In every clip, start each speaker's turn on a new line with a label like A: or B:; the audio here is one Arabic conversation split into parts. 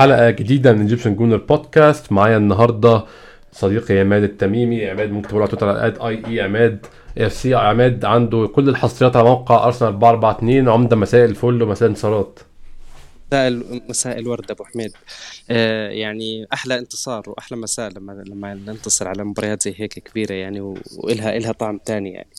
A: حلقة جديدة من Egyptian Gooner Podcast معايا النهاردة صديقي عماد التميمي. عماد ممكن تقول على تويتر على AA عماد. FC عماد عنده كل الحصريات على موقع ارسنال 442 عمدة مساء الفل ومساء الانتصارات
B: مساء مساء الورد أبو حميد. آه يعني أحلى انتصار وأحلى مساء لما لما ننتصر على مباريات زي هيك كبيرة يعني والها إلها طعم تاني يعني.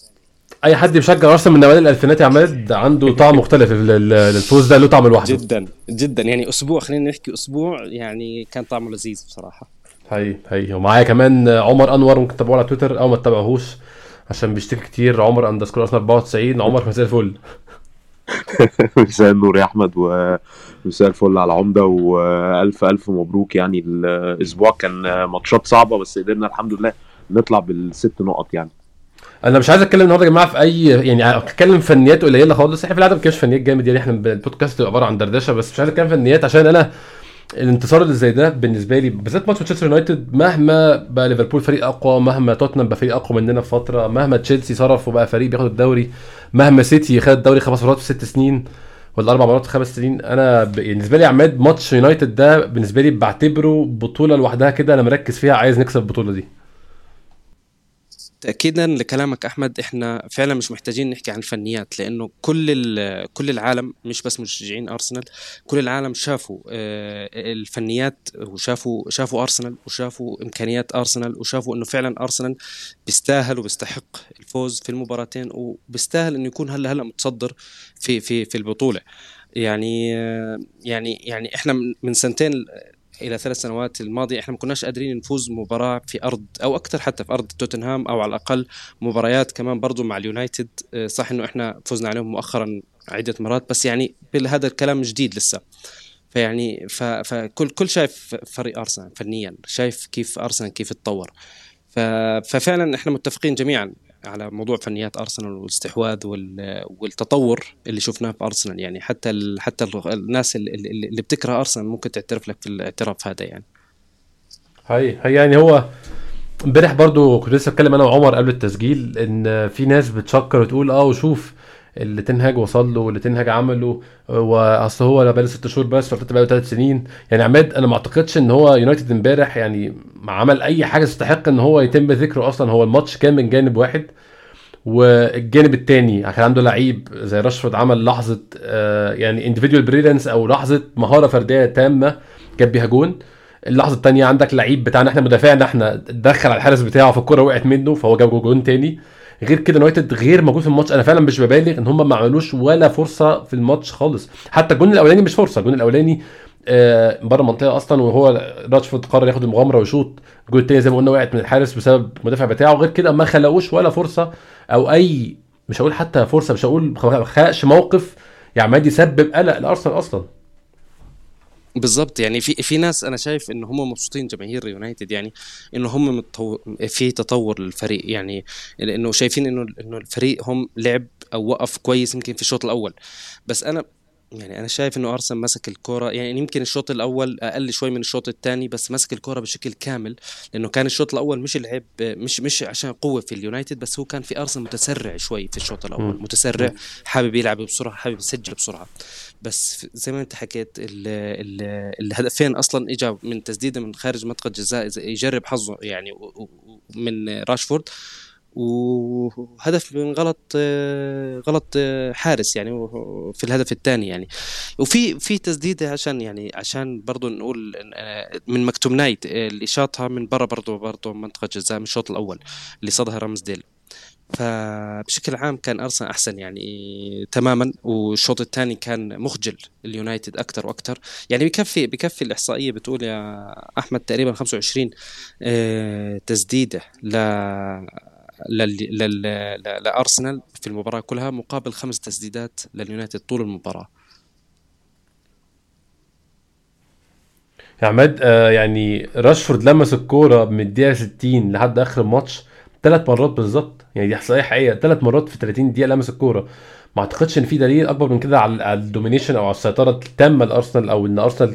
A: أي حد بيشجع أرسنال من اوائل الألفينات يا عماد عنده طعم مختلف. ال- ال- الفوز ده له طعم لوحده.
B: جدا جدا. يعني أسبوع خلينا نحكي أسبوع يعني كان طعمه لذيذ بصراحة.
A: هي هي. ومعايا كمان عمر أنور ممكن تتابعوه على تويتر أو ما تتابعوهوش عشان بيشتكي كتير. عمر أندرسكور أرسنال 94 عمر مساء الفل.
C: مساء النور يا أحمد ومساء الفل على العمده وألف ألف مبروك. يعني الأسبوع كان ماتشات صعبة بس قدرنا الحمد لله نطلع بالست نقط يعني.
A: أنا مش عايز اتكلم النهارده يا جماعة في اي يعني اتكلم فنيات قليله خالص. إحنا في العاده ما بنتكلمش فنيات جامد يعني إحنا البودكاست عباره عن دردشه بس مش عايز اتكلم فنيات عشان أنا الانتصار اللي زي ده بالنسبة لي بالذات ماتش مانشستر يونايتد مهما بقى ليفربول فريق اقوى مهما توتنهام بقى فريق اقوى مننا في فتره مهما تشيلسي صرف وبقى فريق بياخد الدوري مهما سيتي خد الدوري خمس مرات في ست سنين ولا أربع مرات في خمس سنين أنا ب... بالنسبة لي عماد ماتش يونايتد ده بالنسبة لي بعتبره بطوله لوحدها كده أنا مركز فيها عايز نكسب البطوله دي.
B: تاكيدا لكلامك أحمد إحنا فعلا مش محتاجين نحكي عن الفنيات لأنه كل كل العالم مش بس مشجعين أرسنال كل العالم شافوا آه، الفنيات وشافوا شافوا أرسنال وشافوا إمكانيات أرسنال وشافوا إنه فعلا أرسنال بيستاهل وبيستحق الفوز في المباراتين وبيستاهل إنه يكون هلأ هلأ متصدر في في في البطولة. يعني آه، يعني يعني إحنا من سنتين إلى ثلاث سنوات الماضية إحنا ما كناش قادرين نفوز مباراة في أرض أو أكثر حتى في أرض توتنهام أو على الأقل مباريات كمان برضو مع اليونايتد. آه، صح إنه إحنا فزنا عليهم مؤخرا عدة مرات بس يعني هذا الكلام جديد لسه. فيعني فكل كل شايف فريق أرسنال فنيا شايف كيف أرسنال كيف تطور. ففعلا إحنا متفقين جميعا. على موضوع فنيات أرسنال والاستحواذ وال- والتطور اللي شفناه في أرسنال. يعني حتى ال حتى ال الناس اللي, اللي بتكره أرسنال ممكن تعترف لك في الاعتراف هذا يعني.
A: هي هي يعني هو امبارح برضو كنت لسه اتكلم أنا وعمر قبل التسجيل إن في ناس بتشكر وتقول آه وشوف اللي تنهاج وصل له واللي تنهاج عمله وأصل هو لا بقاله ست شهور بس ولا بقاله ثلاث سنين. يعني عماد أنا ما أعتقدش إن هو يونايتد امبارح يعني عمل أي حاجة تستحق إن هو يتم ذكره أصلا. هو الماتش كان من جانب واحد والجانب الثاني كان عنده لعيب زي راشفورد عمل لحظة آه، يعني individual بريلانس أو لحظة مهارة فردية تامة جاب بيها جون. اللحظة الثانية عندك لعيب بتاعنا إحنا مدافعنا إحنا دخل على الحارس بتاعه فالكرة وقعت منه فهو جاب جون تاني. غير كده يونايتد غير موجود في الماتش. أنا فعلا مش ببالغ ان هم ما عملوش ولا فرصة في الماتش خالص. حتى الجون الاولاني مش فرصة. الجون الاولاني آه، بره المنطقة أصلا وهو راشفورد قرر ياخد المغامرة ويشوط. الجول التاني زي ما قلنا وقعت من الحارس بسبب المدافع بتاعه. غير كده ما خلقوش ولا فرصة أو أي مش هقول حتى فرصة مش هقول ما خلقش موقف يا عماد يسبب قلق لأرسنال أصلا.
B: بالضبط يعني في في ناس أنا شايف انه هم مبسوطين جماهير يونايتد يعني إنه هم. في تطور للفريق يعني لإنه شايفين إنه إنه الفريق هم لعب أو وقف كويس يمكن في الشوط الأول بس أنا يعني أنا شايف إنه أرسنال مسك الكرة يعني يمكن الشوط الأول أقل شوي من الشوط الثاني بس مسك الكرة بشكل كامل لأنه كان الشوط الأول مش العيب مش مش عشان قوة في اليونايتد بس هو كان في أرسنال متسرع شوي في الشوط الأول
A: مم.
B: متسرع حابب يلعب بسرعة حابب يسجل بسرعة. بس زي ما أنت حكيت ال ال الهدفين أصلا اجى من تسديده من خارج منطقه الجزاء يجرب حظه يعني من راشفورد. وهدف من غلط آه، غلط آه، حارس يعني في الهدف الثاني يعني وفي في تسديده عشان يعني عشان برضه نقول آه، من مكتوم نايت اللي شاطها من برا برضه برضه منطقة جزاء من الشوط الأول اللي صدها رامزديل فبشكل عام كان أرسنال أحسن يعني تماما والشوط الثاني كان مخجل اليونايتد أكثر وأكثر يعني بكفي بكفي الإحصائية بتقول يا أحمد تقريبا 25 آه، تسديدة ل. لأرسنال في المباراة كلها مقابل خمس تسديدات لليونايتد طول المباراة.
A: يا عماد آه يعني راشفورد لمس الكورة من الدقيقة 60 لحد آخر الماتش ثلاث مرات بالظبط. يعني دي احصائيه حقيقيه ثلاث مرات في 30 دقيقة لمس الكورة. ما أعتقدش إن في دليل أكبر من كده على ال domination أو على السيطرة التامة لأرسنال أو إن أرسنال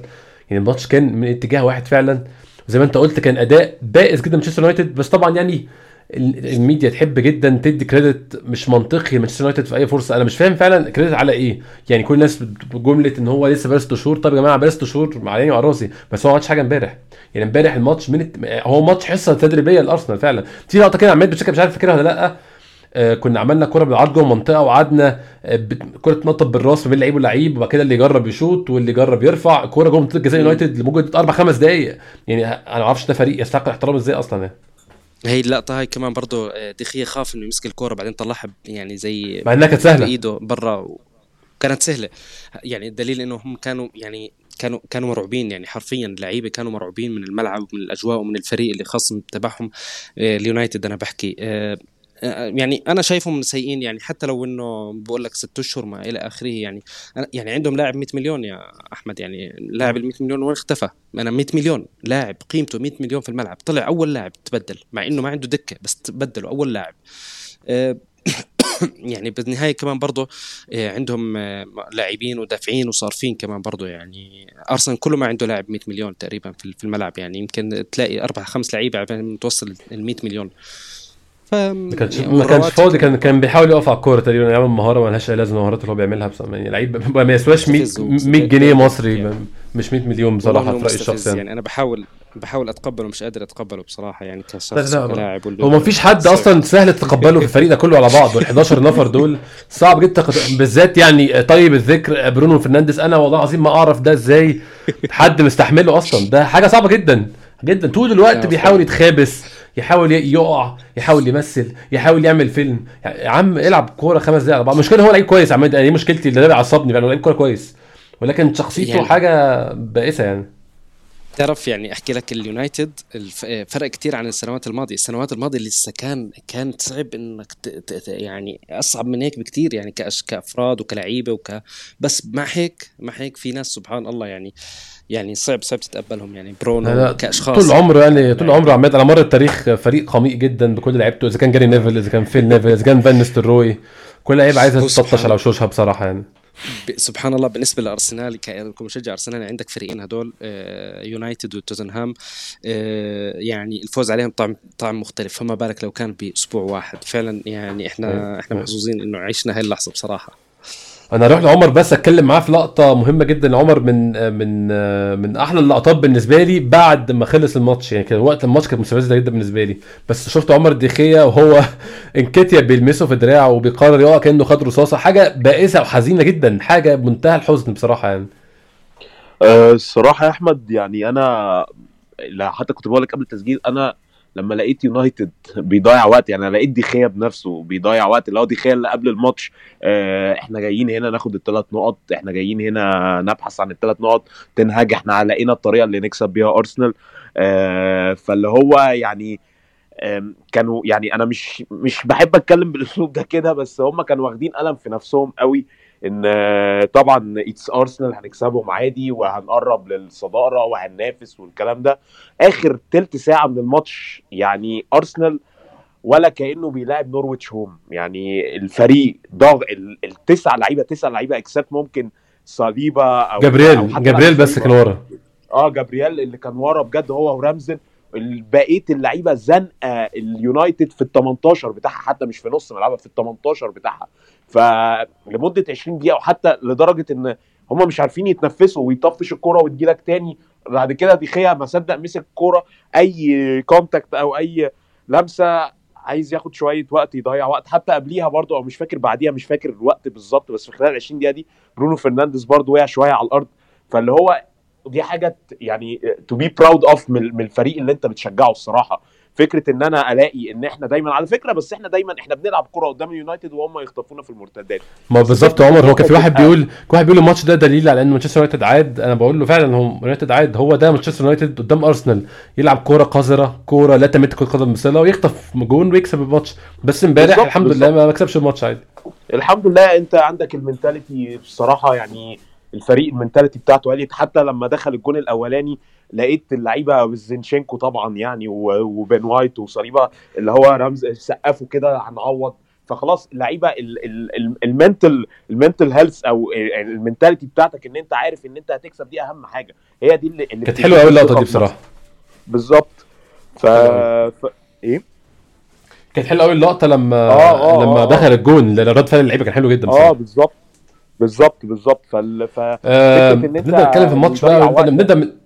A: يعني الماتش كان من اتجاه واحد فعلا. زي ما أنت قلت كان أداء بائس جدا مانشستر يونايتد. بس طبعا يعني الميديا تحب جدا تدي credit مش منطقي لمانشستر يونايتد في أي فرصة. أنا مش فاهم فعلا credit على إيه؟ يعني كل الناس بجمله إن هو لسه بقى ست شهور. طب يا جماعة بقى ست شهور على عيني وعلى راسي. بس هو ما عملش حاجة امبارح. يعني امبارح الماتش من هو ماتش حصة تدريبية لأرسنال فعلا. في لقطة كده عمال بشكل مش عارف فاكرها ولا لأ. آه كنا عملنا كوره بالعرض جوه المنطقة وقعدنا آه كوره تنطط بالراس ما بين لعيب ولعيب وبعد كده اللي يجرب يشوط واللي يجرب يرفع. كوره جوه منطقة جزاء يونايتد لمدة أربع خمس دقائق يعني أنا ما أعرفش ده فريق يستحق الاحترام إزاي أصلا يعني.
B: هي اللقطه هاي كمان برضه آه، دخية خاف إنه يمسك الكورة بعدين طلعها يعني زي
A: مع إنها كانت سهلة.
B: بإيده برا كانت سهلة. يعني الدليل إنه هم كانوا يعني كانوا كانوا مرعوبين يعني حرفيا اللعيبة كانوا مرعوبين من الملعب ومن الأجواء ومن الفريق اللي خاصم تبعهم آه، اليونايتد أنا بحكي. آه، يعني أنا شايفهم سيئين يعني حتى لو إنه بقول لك ست أشهر ما إلى آخره يعني. يعني عندهم لاعب 100 مليون يا أحمد يعني لاعب ال 100 مليون وين اختفى؟ أنا 100 مليون لاعب قيمته 100 مليون في الملعب طلع أول لاعب تبدل مع إنه ما عنده دكة بس تبدلوا أول لاعب. أه يعني بالنهاية كمان برضه آه، عندهم آه، لاعبين ودافعين وصارفين كمان برضه يعني. أرسنال كله ما عنده لاعب 100 مليون تقريبا في الملعب يعني. يمكن تلاقي أربع خمس لعيبة عشان توصل ال 100 مليون.
A: ف ما كانش ما كانش فاضي كان كان بيحاول يقف على الكورة تقريبا يعمل مهاره ما لهاش أي لازمة المهارات اللي هو بيعملها بس يعني لعيب ما يسواش 100 100 جنيه مصري يعني. مش 100 مليون بصراحة في رأيي الشخصي
B: يعني. يعني. أنا بحاول بحاول أتقبله مش قادر أتقبله بصراحة يعني كشخص
A: كلاعب هو ما فيش حد أصلا سهل تتقبله في الفريق ده كله على بعض وال 11 نفر دول صعب جدا بالذات يعني طيب الذكر برونو فرنانديز. أنا والله العظيم ما أعرف ده إزاي حد مستحمله أصلا. ده حاجة صعبة جدا جدا. طول الوقت بيحاول يتخابس. يحاول يقع يحاول يمثل يحاول يعمل فيلم. يا عم العب كورة خمس دقايق على بعض المشكلة هو لعيب كويس عماد دي مشكلتي اللي ده بيعصبني فعلا لعيب كورة كويس. ولكن شخصيته يعني حاجة بائسة يعني.
B: تعرف يعني أحكي لك اليونايتد فرق كتير عن السنوات الماضية السنوات الماضية لسه كان كان صعب إنك. يعني أصعب من هيك بكتير يعني. كأفراد وكلعيبة وك بس مع هيك مع هيك في ناس سبحان الله يعني يعني صعب صعب تتقبلهم يعني برونو كأشخاص
A: طول عمره يعني طول عمره عماد على مر التاريخ فريق قميء جدا بكل لعيبته إذا كان جاري نيفل إذا كان فيل نيفل إذا كان فان نيستلروي كل لعيبه عايزه تطش على وشوشها بصراحة يعني
B: سبحان الله بالنسبة لأرسنال كمشجع أرسنال عندك فريقين هدول آه، يونايتد وتوتنهام آه، يعني الفوز عليهم طعم طعم مختلف. فما بالك لو كان بأسبوع واحد. فعلا يعني إحنا إحنا محظوظين إنه عشنا هاي اللحظة بصراحة.
A: أنا أروح لعمر بس أتكلم معاه في لقطة مهمة جدا. عمر من من من أحلى اللقطات بالنسبة لي بعد ما خلص الماتش. يعني كان وقت الماتش كانت مستفزة جدا بالنسبة لي. بس شفت عمر ديخيا وهو انكتيا بيلمسه في دراعه وبيقرر يقع كأنه خد رصاصة. حاجة بائسة وحزينة جدا. حاجة بمنتهى الحزن بصراحة يعني.
C: أه الصراحة يا أحمد يعني أنا حتى كنت بقول لك قبل التسجيل أنا لما لقيت يونايتد بيضيع وقت يعني لقيت ديخيا بنفسه بيضيع وقت اللي هو ديخيا اللي قبل الماتش آه إحنا جايين هنا ناخد الثلاث نقط إحنا جايين هنا نبحث عن الثلاث نقط تنهج إحنا لقينا الطريقة اللي نكسب بيها أرسنال آه فاللي هو يعني كانوا يعني أنا مش مش بحب أتكلم بالأسلوب ده كده بس هم كانوا واخدين قلم في نفسهم قوي إن طبعا it's ارسنال هنكسبهم عادي وهنقرب للصدارة وهننافس والكلام ده. آخر تلت ساعة من الماتش يعني ارسنال ولا كأنه بيلاعب نورويتش home يعني الفريق ضاغط التسع لعيبة تسع لعيبة اكسبت ممكن صليبة أو
A: جابرييل أو جابرييل بس كان ورا.
C: آه جابرييل اللي كان ورا بجد هو ورمزديل. بقية اللعيبة زنقة. اليونايتد في ال 18 بتاعها حتى مش في نص ملعبها في ال 18 بتاعها. فلمدة 20 دقيقة وحتى لدرجة إن هم مش عارفين يتنفسوا ويطفش الكورة وتجيلك تاني بعد كده ديخيا ما صدق مسك الكورة أي contact أو أي لمسة عايز ياخد شوية وقت يضيع وقت حتى قبليها برضو أو مش فاكر بعديها مش فاكر الوقت بالظبط بس في خلال 20 دقيقة دي برونو فرنانديز برضو وقع شوية على الأرض. فاللي هو دي حاجة يعني to be proud of من الفريق اللي أنت بتشجعه الصراحة. فكرة إن أنا ألاقي إن إحنا دايما على فكرة بس إحنا دايما إحنا بنلعب كرة قدام اليونايتد وهم يخطفونا في المرتدات.
A: ما بالظبط يا عمر هو كان في واحد بيقول كان واحد بيقول الماتش ده دليل على إن مانشستر يونايتد عاد. أنا بقول له فعلا هو يونايتد عاد. هو ده مانشستر يونايتد قدام أرسنال. يلعب كوره قذرة كوره لا تمت كرة قدم بصله ويخطف جون ويكسب الماتش. بس إمبارح الحمد بالزبط. لله ما كسبش الماتش عادي.
C: الحمد لله أنت عندك ال mentality بصراحة يعني الفريق ال mentality بتاعته قالت حتى لما دخل الجون الأولاني لقيت اللعيبة زينشينكو طبعا يعني وبين وايت وصليبة اللي هو رمز سقفوا كده هنعوض. فخلاص اللعيبة ال mental ال mental health أو ال mentality بتاعتك إن أنت عارف إن أنت هتكسب دي أهم حاجة. هي دي اللي,
A: كانت حلوة قوي اللقطة دي بصراحة.
C: بالظبط. ف... ف... إيه؟
A: كانت حلوة قوي اللقطة لما آه آه لما آه دخل الجون رد فعل اللعيبة كان حلو جدا
C: آه بالظبط. بالظبط بالظبط. فال ف
A: آه إن أنت نبدا نتكلم في الماتش بقى نبدا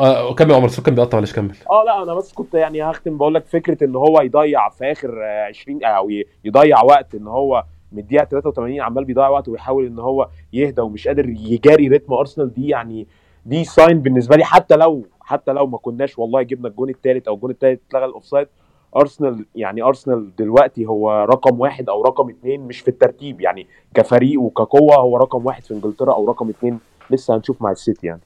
A: آه كمل عمر كان بيقطع معلش كمل.
C: آه لا أنا بس كنت يعني هختم بقول لك فكرة إن هو يضيع في آخر 20 أو يضيع وقت إن هو من الدقيقة 83 عمال بيضيع وقت ويحاول إن هو يهدى ومش قادر يجاري رتم أرسنال دي يعني دي sign بالنسبة لي حتى لو حتى لو ما كناش والله جبنا الجون الثالث أو الجون الثالث اتلغى ال offside أرسنال يعني أرسنال دلوقتي هو رقم واحد أو رقم اثنين مش في الترتيب يعني كفريق وكقوة هو رقم واحد في إنجلترا أو رقم اثنين لسه هنشوف مع السيتي يعني.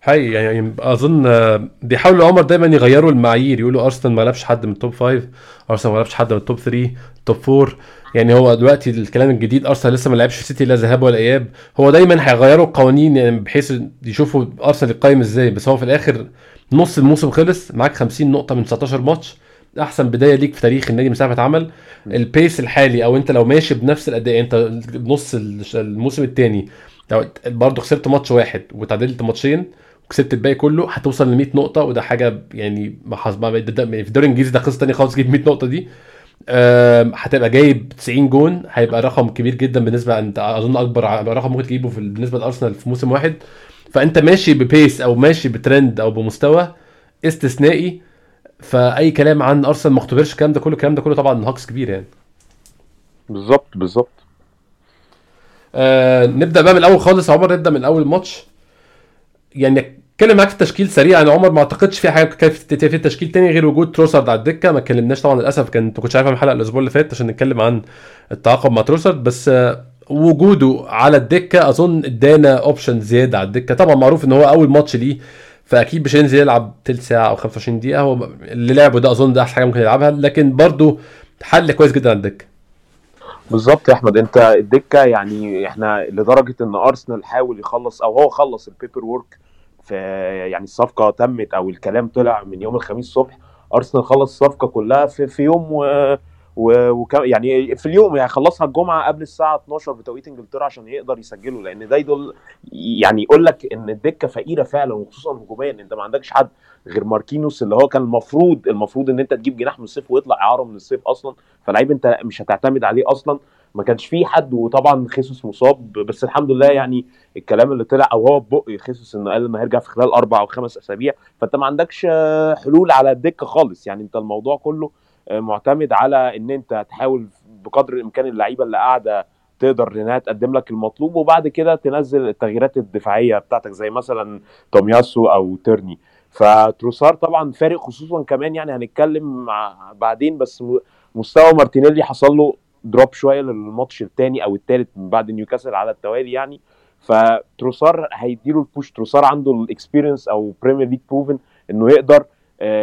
A: حقيقي يعني أظن بيحاولوا عمر دايما يغيروا المعايير يقولوا أرسنال ما لعبش حد من ال top 5 أرسنال ما لعبش حد من ال top 3 top 4 يعني هو دلوقتي الكلام الجديد أرسنال لسه ما لعبش سيتي لا ذهاب ولا إياب. هو دايما هيغيروا القوانين يعني بحيث يشوفوا أرسنال يقيم إزاي بس هو في الآخر نص الموسم خلص معاك 50 نقطة من 19 ماتش. أحسن بداية ليك في تاريخ النادي من ساعة ما اتعمل ال base الحالي أو أنت لو ماشي بنفس الأداء أنت بنص الموسم الثاني برضه خسرت ماتش واحد وتعادلت ماتشين وكسبت الباقي كله هتوصل ل 100 نقطة وده حاجة يعني ما في الدوري الإنجليزي ده قصة ثانية خالص تجيب 100 نقطة دي. هتبقى جايب 90 جون هيبقى رقم كبير جدا بالنسبة أنت أظن أكبر رقم ممكن تجيبه في بالنسبة لأرسنال في موسم واحد. فأنت ماشي ب pace أو ماشي بترند أو بمستوى استثنائي فأي كلام عن أرسنال ما اختبرش الكلام ده كله الكلام ده كله طبعا هاكس كبير يعني.
C: بالظبط بالظبط.
A: آه نبدأ بقى من الأول خالص يا عمر نبدأ من أول الماتش يعني أتكلم معاك في التشكيل سريعا يعني عمر ما أعتقدش في حاجة كانت في التشكيل تاني غير وجود تروسارد على الدكة. ما اتكلمناش طبعا للأسف كان أنت كنتش عارف الحلقة الأسبوع اللي فات عشان نتكلم عن التعاقد مع تروسارد بس آه وجوده على الدكة أظن ادانا option زيادة على الدكة. طبعا معروف إن هو أول ماتش ليه فأكيد مش هينزل يلعب تلت ساعة أو 25 دقيقة. هو اللي لعبه ده أظن ده أحسن حاجة ممكن يلعبها لكن برضه حل كويس جدا على الدكة.
C: بالظبط يا أحمد. أنت الدكة يعني إحنا لدرجة إن أرسنال حاول يخلص أو هو خلص ال paperwork في يعني الصفقة تمت أو الكلام طلع من يوم الخميس الصبح أرسنال خلص الصفقة كلها في, في يوم و و... يعني في اليوم يعني خلصها الجمعة قبل الساعة 12 بتوقيت إنجلترا عشان يقدر يسجله لأن ده يدل يعني يقول لك إن الدكة فقيرة فعلا وخصوصا هجوميا أنت ما عندكش حد غير ماركينوس اللي هو كان المفروض المفروض إن أنت تجيب جناح من الصيف ويطلع إعارة من الصيف أصلا فلعيب أنت مش هتعتمد عليه أصلا. ما كانش فيه حد وطبعا خيسوس مصاب بس الحمد لله يعني الكلام اللي طلع أو هو بق خيسوس إنه قال إنه هيرجع في خلال أربع أو خمس أسابيع. فأنت ما عندكش حلول على الدكة خالص يعني أنت الموضوع كله معتمد على إن أنت تحاول بقدر الإمكان اللعيبة اللي قاعدة تقدر إنها تقدم لك المطلوب وبعد كده تنزل التغييرات الدفاعية بتاعتك زي مثلا تومياسو أو تيرني. فتروسار طبعا فارق خصوصا كمان يعني هنتكلم بعدين بس مستوى مارتينيلي حصل له drop شوية للماتش الثاني أو الثالث من بعد نيوكاسل على التوالي يعني. فتروسار هيديله ال push تروسار عنده ال experience أو Premier League proven إنه يقدر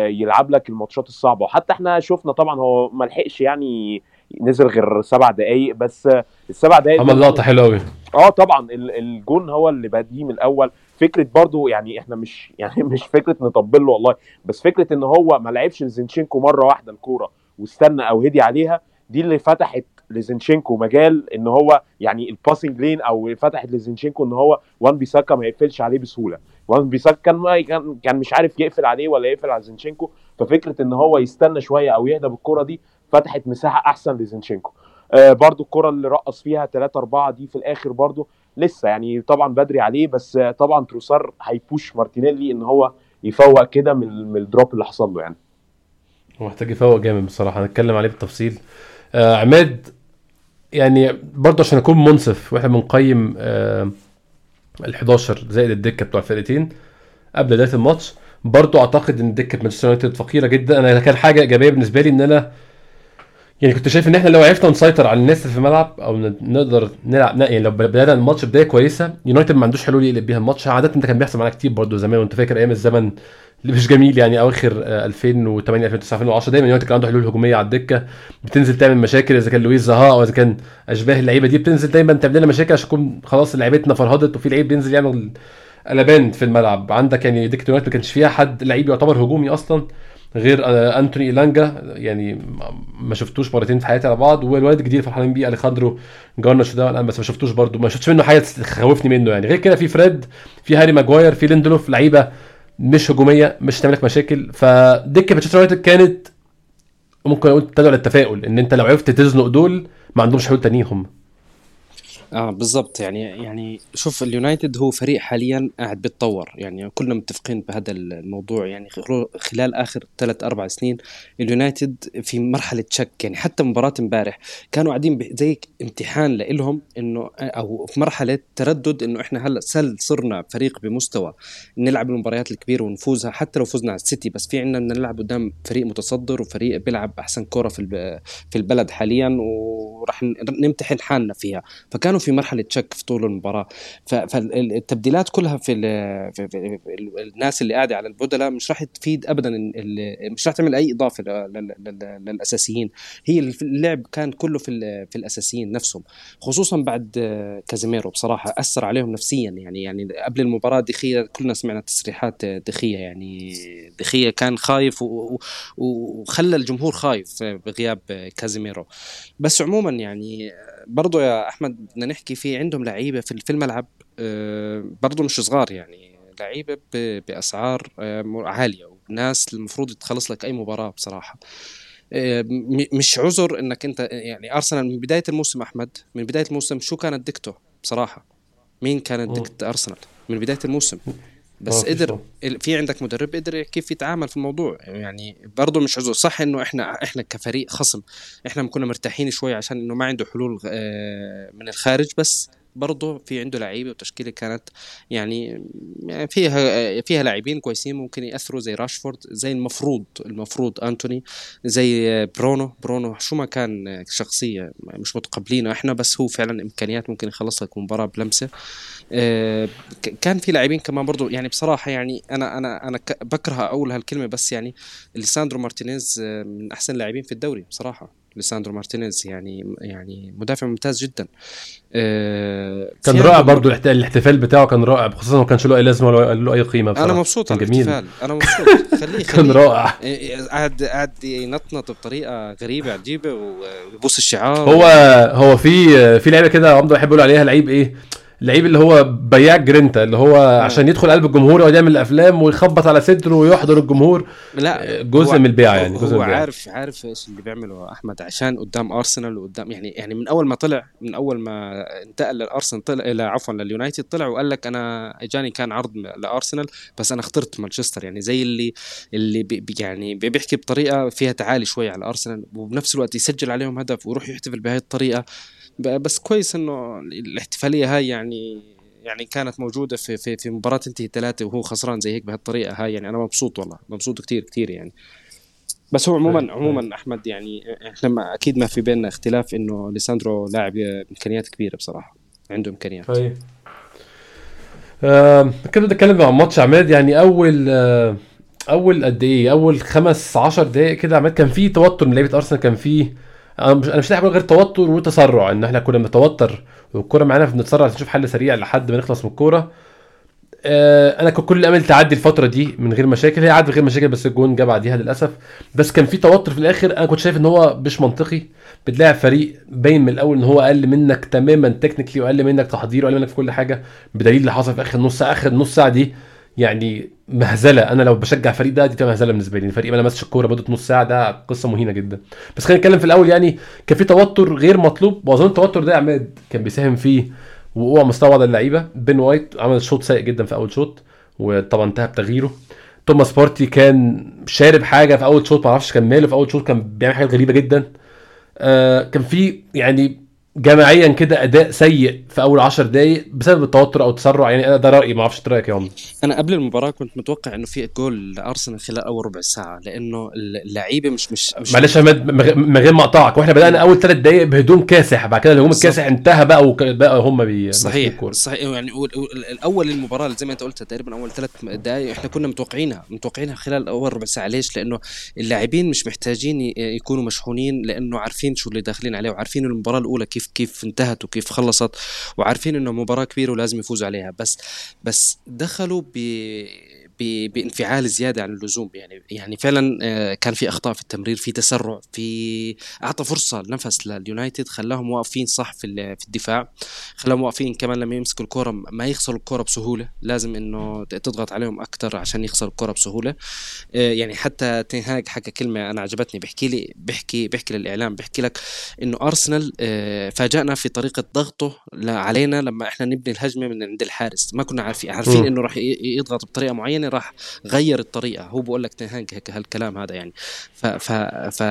C: يلعب لك الماتشات الصعبة. وحتى إحنا شفنا طبعا هو ما لحقش يعني نزل غير سبع دقائق بس السبع دقائق
A: عمل لقطة حلوة قوي
C: آه طبعا الجون هو اللي باديه من الأول. فكرة برضو يعني إحنا مش يعني مش فكرة نطبل له والله بس فكرة إن هو ما لعبش لزينشينكو مرة واحدة الكورة واستنى أو هدي عليها دي اللي فتحت لزينشينكو مجال إن هو يعني ال passing lane أو فتحت لزينشينكو إن هو وان بيساكا ما يقفلش عليه بسهولة. وان بيساكا كان كان كان مش عارف يقفل عليه ولا يقفل على زينشينكو. ففكرة إن هو يستنى شوية أو يهدى بالكرة دي فتحت مساحة أحسن لزينشينكو. آه برضو الكرة اللي رقص فيها 3 4 دي في الآخر برضو لسه يعني طبعا بدري عليه بس طبعا تروسار هي push مارتينيلي إن هو يفوق كده من, من ال drop اللي حصل له يعني.
A: هو محتاج يفوق جامد بصراحة هنتكلم عليه بالتفصيل. آه عماد يعني برضه عشان اكون منصف وإحنا بنقيم آه ال 11 زائد الدكة بتوع الفرقتين قبل بداية الماتش. برضو أعتقد إن دكه مانشستر يونايتد فقيرة جدا. أنا كان حاجة إيجابية بالنسبة لي إن أنا يعني كنت شايف إن إحنا لو عرفنا نسيطر على الناس اللي في الملعب أو نقدر نلعب يعني لو بدأنا الماتش بداية كويسة يونايتد ما عندوش حلول يقلب بيها الماتش. عادة ده كان بيحصل معانا كتير برضو زمان. وأنت فاكر أيام الزمن مش جميل يعني أواخر آه، 2008 2009 2010 دايما يونايتد كان عنده حلول هجومية على الدكة بتنزل تعمل مشاكل إذا كان لويس زها أو إذا كان أشباه اللعيبة دي بتنزل دايما تعمل لنا مشاكل عشان تكون خلاص لعيبتنا فرهدت وفي لعيب بينزل يعمل قلبان في الملعب. عندك يعني دكة يونايتد ما كانش فيها حد لعيب يعتبر هجومي أصلا غير آه، أنتوني إيلانجا. يعني ما- شفتوش مرتين في حياتي على بعض والواد الجديد فرحانين بيه أليخاندرو جارنش ده أنا بس ما شفتوش برده ما شفتش منه حاجة تخوفني منه يعني. غير كده في فريد في هاري ماجواير في ليندلوف لعيبة مش هجومية مش تعمل لك مشاكل. فدكة مانشستر يونايتد كانت ممكن أقول تدعو للتفاؤل إن أنت لو عرفت تزنق دول ما عندهمش حلول تانيين هم
B: آه بالضبط. يعني يعني شوف اليونايتد هو فريق حاليا قاعد بيتطور. يعني كلنا متفقين بهذا الموضوع. يعني خلال- آخر ثلاث أربع سنين اليونايتد في مرحلة شك. يعني حتى مباراة امبارح كانوا قاعدين زي امتحان لهم إنه أو في مرحلة تردد إنه إحنا هلأ سل صرنا فريق بمستوى نلعب المباريات الكبيرة ونفوزها حتى لو فزنا على السيتي. بس في عندنا نلعب قدام فريق متصدر وفريق بيلعب أحسن كرة في في البلد حاليا وراح نمتحن حالنا فيها. فكانوا في مرحلة شك في طول المباراة. فالتبديلات كلها في, في, في, في ال- الناس اللي قاعدة على البدلاء مش راح تفيد ابدا مش راح تعمل أي إضافة لل- لل- لل- للأساسيين. هي اللعب كان كله في في الأساسيين نفسهم. خصوصا بعد كازيميرو بصراحة أثر عليهم نفسيا. يعني يعني قبل المباراة دخيه كلنا سمعنا تصريحات دخية. يعني دخية كان خايف وخلى الجمهور خايف بغياب كازيميرو. بس عموما يعني برضو يا أحمد بدنا نحكي في عندهم لعيبة في في الملعب آه، برضو مش صغار يعني لعيبة بأسعار آه، عالية وناس المفروض تخلص لك أي مباراة بصراحة. آه، مش عذر إنك أنت يعني أرسنال من بداية الموسم أحمد من بداية الموسم شو كانت دكته بصراحة؟ مين كانت. دكة أرسنال من بداية الموسم؟ بس قدر في عندك مدرب قدر كيف يتعامل في الموضوع؟ يعني برضه مش عذر. صح إنه إحنا إحنا كفريق خصم. إحنا كنا مرتاحين شوي عشان إنه ما عنده حلول آه، من الخارج بس برضه في عنده لعيبه وتشكيلة كانت يعني يعني فيها فيها لاعبين كويسين ممكن يأثروا زي راشفورد زي المفروض المفروض أنتوني زي برونو. برونو شو ما كان شخصية مش متقبلينه. إحنا بس هو فعلا إمكانيات ممكن يخلص لك مباراة بلمسة. آه، كان في لاعبين كمان برضو يعني بصراحة يعني أنا أنا أنا بكره أقول هالكلمة بس يعني ليساندرو مارتينيز آه، من أحسن اللاعبين في الدوري بصراحة. ليساندرو مارتينيز يعني يعني مدافع ممتاز جدا. آه،
A: كان رائع برضو الاحت- الاحتفال بتاعه كان رائع خصوصا ما كانش له أي لازمة ولا له أي قيمة بصراحه
B: أنا مبسوط على
A: جميل.
B: الاحتفال أنا مبسوط. خليه
A: كان رائع.
B: قاعد قاعد ينطنط بطريقة غريبة عجيبة ويبوس الشعار.
A: هو هو في في لعيبة كده عمده بيحب يقول عليها لعيب إيه؟ اللعيب اللي هو بياع جرينتا اللي هو عشان يدخل قلب الجمهور يقعد يعمل افلام ويخبط على صدره ويحضر الجمهور.
B: لا
A: جزء من البيعة يعني، جزء
B: هو
A: من البيعة.
B: عارف عارف إيش اللي بيعمله أحمد عشان قدام أرسنال وقدام يعني يعني من أول ما طلع من أول ما انتقل للأرسنال طلع إلى عفوا لليونايتد طلع وقال لك أنا إجاني كان عرض لأرسنال بس أنا اخترت مانشستر يعني زي اللي اللي بي يعني بي- بيحكي بطريقة فيها تعالي شوي على أرسنال وبنفس الوقت يسجل عليهم هدف ويروح يحتفل بهاي الطريقة. بس كويس إنه الاحتفالية هاي يعني يعني كانت موجودة في في في مباراة تنتهي ثلاثة وهو خسران زي هيك بهالطريقة. هاي يعني أنا مبسوط والله مبسوط كتير كتير يعني. بس هو عموما
A: طيب،
B: عموما أحمد يعني إحنا ما أكيد ما في بيننا اختلاف إنه ليساندرو لاعب إمكانيات كبيرة بصراحة عنده إمكانيات.
A: طيب. آه كده بدي أتكلم عن ماتش عماد. يعني أول أول قد إيه؟ أول خمس عشر دقائق كده عماد كان في توتر من لعيبة أرسنال كان في أنا مش أنا مش غير توتر وتسرع إن إحنا كنا بنتوتر والكورة معانا فبنتسرع نشوف حل سريع لحد ما نخلص من الكورة. آه أنا كان كل أمل تعدي الفترة دي من غير مشاكل هي عدت غير مشاكل بس الجون جه بعديها للأسف. بس كان في توتر في الآخر أنا كنت شايف إن هو مش منطقي. بتلاعب فريق باين من الأول إن هو أقل منك تماما technically وأقل منك تحضير وأقل منك في كل حاجة بدليل اللي حصل في آخر نص آخر نص ساعة دي. يعني مهزلة. أنا لو بشجع فريق ده دي تبقى مهزلة بالنسبة لي. الفريق ما لمسش الكورة مدة نص ساعة ده قصة مهينة جدا. بس خلينا نتكلم في الأول يعني كان في توتر غير مطلوب. وأظن التوتر ده عماد كان بيساهم فيه وقوع مستوى بعض اللعيبة. بن وايت عمل شوط سيء جدا في أول شوط وطبعا انتهى بتغييره. توماس بارتي كان شارب حاجة في أول شوط ما أعرفش كان ماله. في أول شوط كان بيعمل حاجات غريبة جدا. آه كان في يعني جماعيا كده أداء سيء في أول 10 دقائق بسبب التوتر أو التسرع. يعني أنا ده رأيي ما أعرفش رأيك يا عمر.
B: أنا قبل المباراة كنت متوقع إنه في جول لأرسنال خلال أول ربع ساعة لأنه اللعيبة مش مش, مش
A: معلش من غير ما أقطعك. وإحنا بدأنا أول ثلاث دقائق بهجوم كاسح بعد كده الهجوم الكاسح انتهى بقى وبقى هم بي
B: صحيح صحيح. يعني الأول المباراة زي ما أنت قلت تقريبا أول ثلاث دقائق إحنا كنا متوقعينها متوقعينها خلال أول ربع ساعة. ليش؟ لأنه اللاعبين مش محتاجين يكونوا مشحونين لأنه عارفين شو اللي داخلين عليه وعارفين المباراة الأولى كيف كيف انتهت وكيف خلصت وعارفين إنه مباراة كبيرة ولازم يفوزوا عليها. بس بس دخلوا بانفعال زيادة عن اللزوم. يعني يعني فعلا آه، كان في أخطاء في التمرير في تسرع في أعطى فرصة نفس لليونايتد خلاهم واقفين صح في في الدفاع خلاهم واقفين كمان لما يمسكوا الكرة ما يخسروا الكرة بسهولة. لازم إنه تضغط عليهم أكثر عشان يخسروا الكرة بسهولة. آه، يعني حتى تنهاج حكى كلمة أنا عجبتني بحكي لي بحكي بحكي للإعلام بحكي لك إنه أرسنال آه، فاجأنا في طريقة ضغطه علينا لما إحنا نبني الهجمة من عند الحارس. ما كنا عارفين عارفين إنه راح يضغط بطريقة معينة راح غير الطريقة. هو بقول لك تنهاج هيك هالكلام هذا يعني. ف ف ف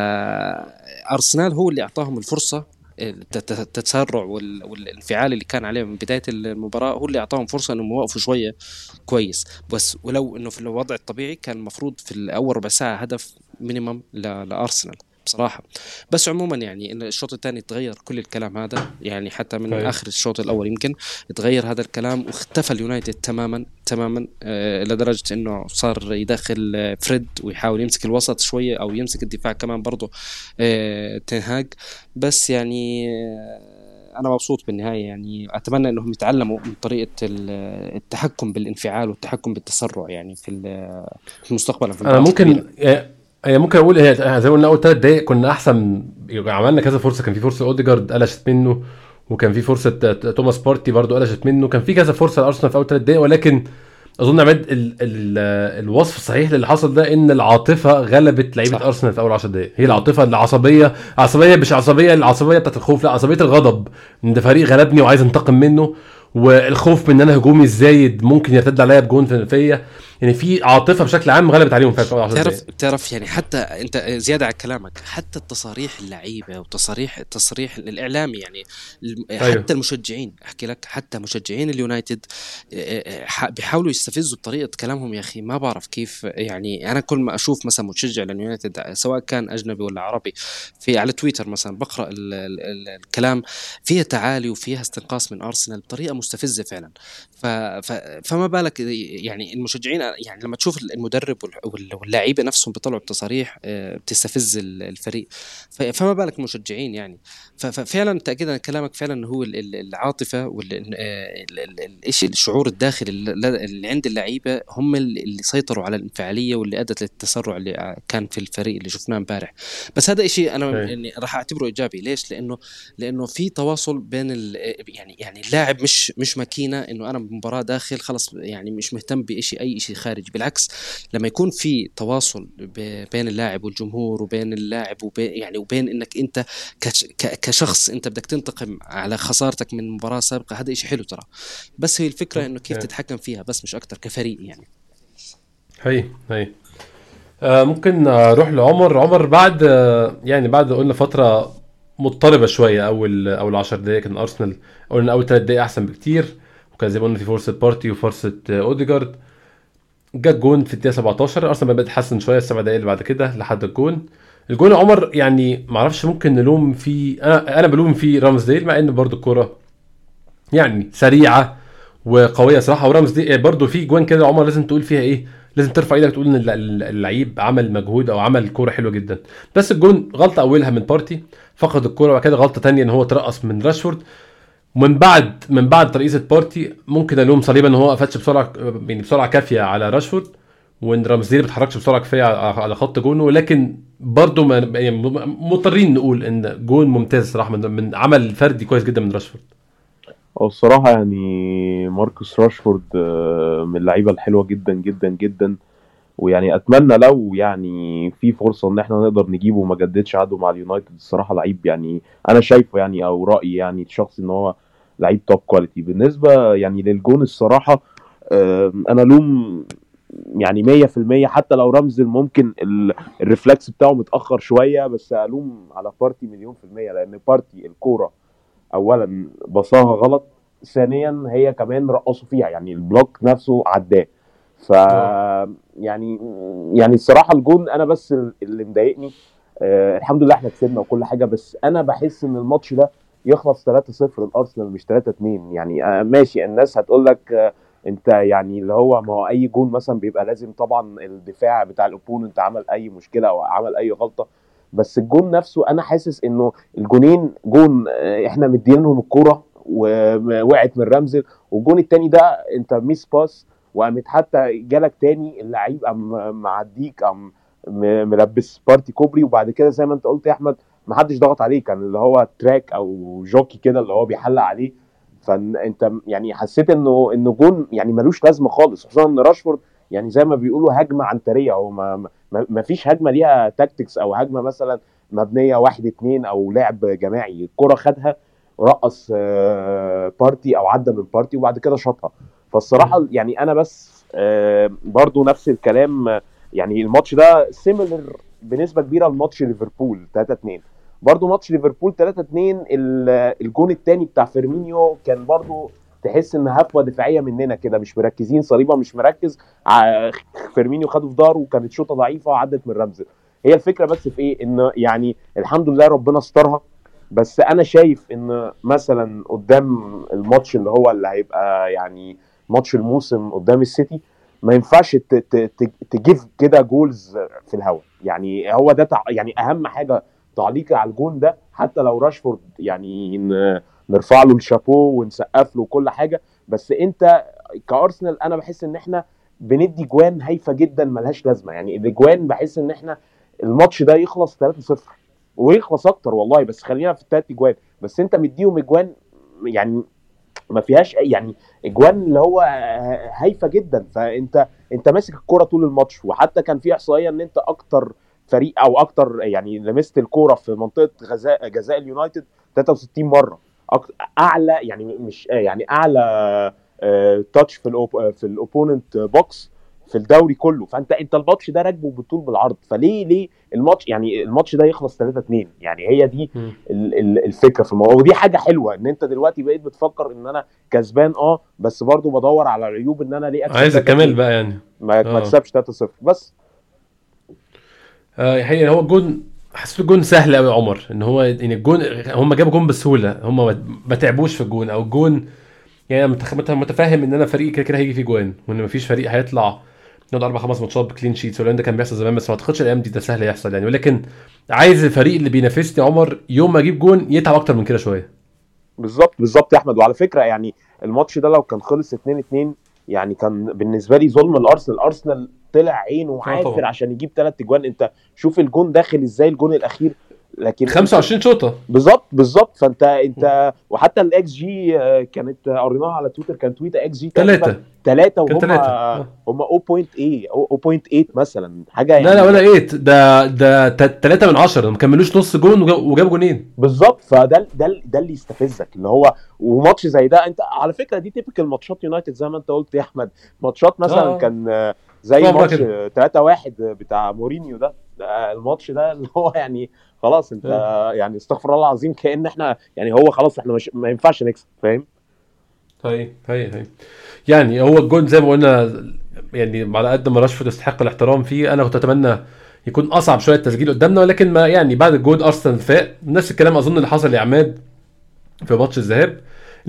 B: أرسنال هو اللي أعطاهم الفرصة التسرع والانفعال اللي كان عليه من بداية المباراة هو اللي أعطاهم فرصة إنهم يوقفوا شوية كويس. بس ولو إنه في الوضع الطبيعي كان المفروض في الأول ربع ساعة هدف minimum لأرسنال. بصراحة. بس عموما يعني الشوط الثاني تغير كل الكلام هذا يعني حتى من طيب. آخر الشوط الأول يمكن تغير هذا الكلام واختفى اليونايتد تماما تماما آه لدرجة إنه صار يدخل فريد ويحاول يمسك الوسط شوية أو يمسك الدفاع كمان برضه آه تنهاج بس يعني آه أنا مبسوط بالنهاية. يعني أتمنى إنهم يتعلموا من طريقة التحكم بالانفعال والتحكم بالتسرع يعني في المستقبل في
A: أنا ممكن هي ممكن أقول هي زي ما قلنا أول ثلاث دقايق كنا أحسن. عملنا كذا فرصة. كان في فرصة أوديجارد قلشت منه وكان في فرصة توماس بارتي برضو قلشت منه. كان في كذا فرصة لأرسنال في أول ثلاث دقايق ولكن أظن عماد ال ال الوصف الصحيح للي حصل ده إن العاطفة غلبت لعيبة أرسنال في أول 10 دقائق هي العاطفة العصبية عصبية مش عصبية العصبية بتاعت الخوف لا عصبية الغضب. إن ده فريق غلبني وعايز انتقم منه والخوف من إن أنا هجومي الزايد ممكن يرتد عليا بجون فيا يعني في عاطفة بشكل عام غلبت عليهم في
B: تعرف تعرف يعني حتى انت زيادة على كلامك حتى التصاريح اللعيبة وتصاريح التصريح الاعلامي يعني أيوه. حتى أيوه. المشجعين أحكي لك حتى مشجعين اليونايتد بيحاولوا يستفزوا بطريقه كلامهم يا أخي ما بعرف كيف يعني أنا كل ما أشوف مثلا مشجع لليونايتد سواء كان أجنبي ولا عربي في على تويتر مثلا بقرأ ال ال ال الكلام فيها تعالي وفيها استنقاص من أرسنال بطريقة مستفزة فعلا ف فما بالك يعني المشجعين يعني لما تشوف المدرب واللاعيبة نفسهم بيطلعوا بتصاريح آه، بتستفز الفريق. فما بالك المشجعين يعني. ففعلا تاكيدا كلامك فعلا هو العاطفة والشيء الشعور الداخلي اللي عند اللعيبة هم اللي سيطروا على الانفعالية واللي أدت للتسرع اللي كان في الفريق اللي شفناه امبارح. بس هذا شيء أنا يعني راح أعتبره إيجابي. ليش؟ لأنه لأنه في تواصل بين يعني يعني اللاعب مش مش ماكينة إنه أنا بمباراة داخل خلص يعني مش مهتم بشيء أي شيء خارجي بالعكس لما يكون في تواصل بين اللاعب والجمهور وبين اللاعب وبين يعني وبين إنك أنت كشخص أنت بدك تنتقم على خسارتك من مباراة سابقة هذا شيء حلو ترى. بس هي الفكرة إنه كيف تتحكم فيها بس مش أكثر كفريق يعني.
A: هي هي. آه ممكن نروح لعمر. عمر بعد آه يعني بعد قلنا فترة مضطربة شوية أول أول 10 دقائق كان أرسنال قلنا أول 3 دقائق أحسن بكتير وكان زي ما قلنا في فرصة بارتي وفرصة آه، أوديجارد. جه جون في الدقيقة 17 أرسنال بدأت تحسن شوية السبع دقايق اللي بعد كده لحد الجون. الجون عمر يعني ما أعرفش ممكن نلوم فيه أنا أنا بلوم فيه رامزديل مع إن برضو الكوره يعني سريعة وقوية صراحة. ورامزديل برضو في جوان كده عمر لازم تقول فيها إيه؟ لازم ترفع إيدك تقول إن اللعيب عمل مجهود أو عمل كورة حلوة جدا. بس الجون غلطة أولها من بارتي فقد الكورة وبعد كده غلطة ثانية إن هو ترقص من راشفورد. ومن بعد من بعد ترقيصة بارتي ممكن ألوم صليبا إن هو ما قفلش بسرعة يعني بسرعة كافية على راشفورد وإن رامزديل ما بيتحركش بسرعة كفاية على خط جونه. لكن برضه يعني مضطرين نقول إن جون ممتاز صراحة من, من عمل فردي كويس جدا من راشفورد.
C: هو الصراحة يعني ماركوس راشفورد آه، من اللعيبة الحلوة جدا جدا جدا. ويعني أتمنى لو يعني في فرصة إن إحنا نقدر نجيبه وما جددش عقده مع اليونايتد الصراحة لعيب يعني أنا شايفه يعني أو رأيي يعني الشخصي إن هو لعيب top quality بالنسبة يعني للجون الصراحة أنا لوم يعني 100% حتى لو رامزديل ممكن ال reflex بتاعه متأخر شوية بس ألوم على بارتي مليون في المية لأن بارتي الكورة اولا بصاها غلط ثانيا هي كمان رقصوا فيها يعني ال block نفسه عداه. ف يعني يعني الصراحة الجون أنا بس اللي مضايقني آه الحمد لله إحنا كسبنا وكل حاجة بس أنا بحس إن الماتش ده يخلص 3-0 لارسنال مش 3-2 يعني آه ماشي الناس هتقول لك آه انت يعني اللي هو ما هو أي جون مثلا بيبقى لازم طبعا الدفاع بتاع ال opponent عمل أي مشكلة أو عمل أي غلطة. بس الجون نفسه أنا حاسس إنه الجونين جون آه، إحنا مدينهم الكوره ووقعت من رامزديل. والجون التاني ده انت miss pass وقامت حتى جالك تاني اللعيب قام معديك قام ملبس بارتي كوبري. وبعد كده زي ما انت قلت يا أحمد ما حدش ضغط عليه كان اللي هو track أو jockey كده اللي هو بيحلق عليه. فانت يعني حسيت إنه إنه جون يعني ملوش لازمة خالص خصوصا إن راشفورد يعني زي ما بيقولوا هجمة عنترية. هو ما, ما, ما فيش هجمة ليها tactics أو هجمة مثلا مبنية واحد اتنين أو لعب جماعي. الكرة خدها رقص آه، بارتي أو عدى من بارتي وبعد كده شاطها. فالصراحة يعني أنا بس آه، برضو نفس الكلام آه، يعني الماتش ده similar بنسبه كبيرة لماتش ليفربول 3 2 برضو ماتش ليفربول 3 2 الجون الثاني بتاع فيرمينيو كان برضو تحس إن هفوة دفاعية مننا كده مش مركزين صليبا مش مركز فيرمينيو خده في ظهره وكانت شوطة ضعيفة وعدت من رامزديل هي الفكرة بس في إيه إن يعني الحمد لله ربنا استرها بس أنا شايف إن مثلا قدام الماتش اللي هو اللي هيبقى يعني ماتش الموسم قدام السيتي ما ينفعش ت- ت- ت- تجيب كده goals في الهواء يعني هو ده. يعني أهم حاجة تعليقي على الجون ده حتى لو راشفورد يعني نرفع له الشابو ونسقف له وكل حاجة. بس انت كأرسنال أنا بحس إن إحنا بندي جوان هايفة جدا ملهاش لازمة. يعني الاجوان بحس إن إحنا الماتش ده يخلص 3-0 ويخلص أكتر والله. بس خلينا في التلات اجوان بس أنت مديهم اجوان يعني ما فيهاش يعني اجوان اللي هو هايفة جدا. فأنت أنت ماسك الكورة طول الماتش. وحتى كان في إحصائية إن أنت أكتر فريق أو أكتر يعني لمست الكورة في منطقة غزاء جزاء اليونايتد 63 مرة. أعلى يعني مش يعني أعلى touch في ال opp في ال opponent box في الدوري كله. فأنت أنت الماتش ده راكبه بالطول بالعرض. فليه ليه الماتش يعني الماتش ده يخلص 3 2 يعني هي دي الفكرة في الموضوع. ودي حاجة حلوة إن أنت دلوقتي بقيت بتفكر إن أنا كسبان آه بس برضو بدور على العيوب إن أنا ليه
A: عايز
C: 3-2.
A: الكمال بقى يعني.
C: ما ما
A: آه.
C: ما أكسبش 3-0 بس
A: آه هي هو الجون حسيت الجون سهل قوي يا عمر إن هو ان الجون هم جابوا جون بسهولة هم ما- تعبوش في الجون أو الجون يعني مت- متفاهم إن أنا فريق كده كده هيجي فيه جوان وإن مفيش فريق هيطلع يقعد أربع خمس ماتشات ب clean sheets ولا ده كان بيحصل زمان بس ما أعتقدش الأيام دي ده سهل يحصل يعني. ولكن عايز الفريق اللي بينافسني عمر يوم ما أجيب جون يتعب أكتر من كده شوية.
C: بالظبط بالظبط يا أحمد. وعلى فكرة يعني الماتش ده لو كان خلص 2 2 يعني كان بالنسبة لي ظلم لأرسنال أرسنال طلع عينه عافر
A: طبعا.
C: عشان يجيب ثلاث اجوان أنت شوف الجون داخل إزاي الجون الأخير لكن
A: 25 شوطة.
C: بالظبط بالظبط. فأنت أنت وحتى الاكس جي آه، كانت آه، قريناها على تويتر كان تويتر إكس جي ثلاثة
A: ثلاثة
C: وهم. هم 0.8 0.8 مثلا. حاجة يعني
A: لا لا ولا 8 ده ده 3 من 10 ما كملوش نص جون وجا- وجابوا جونين.
C: بالظبط. فده ده ده اللي يستفزك. اللي هو وماتش زي ده أنت على فكرة دي typical ماتشات يونايتد زي ما أنت قلت يا أحمد. ماتشات مثلا
A: آه.
C: كان زي ماتش
A: كده.
C: 3 1 بتاع مورينيو ده. الماتش ده اللي هو يعني خلاص انت يعني استغفر الله العظيم كأن إحنا يعني هو خلاص إحنا مش ما ينفعش نكسب فاهم؟
A: هي هي هي يعني هو الجون زي ما قلنا يعني على قد ما راشفورد يستحق الاحترام فيه أنا كنت أتمنى يكون أصعب شوية التسجيل قدامنا ولكن ما يعني بعد الجون أرسنال فاق. نفس الكلام أظن اللي حصل لعماد في ماتش الذهاب.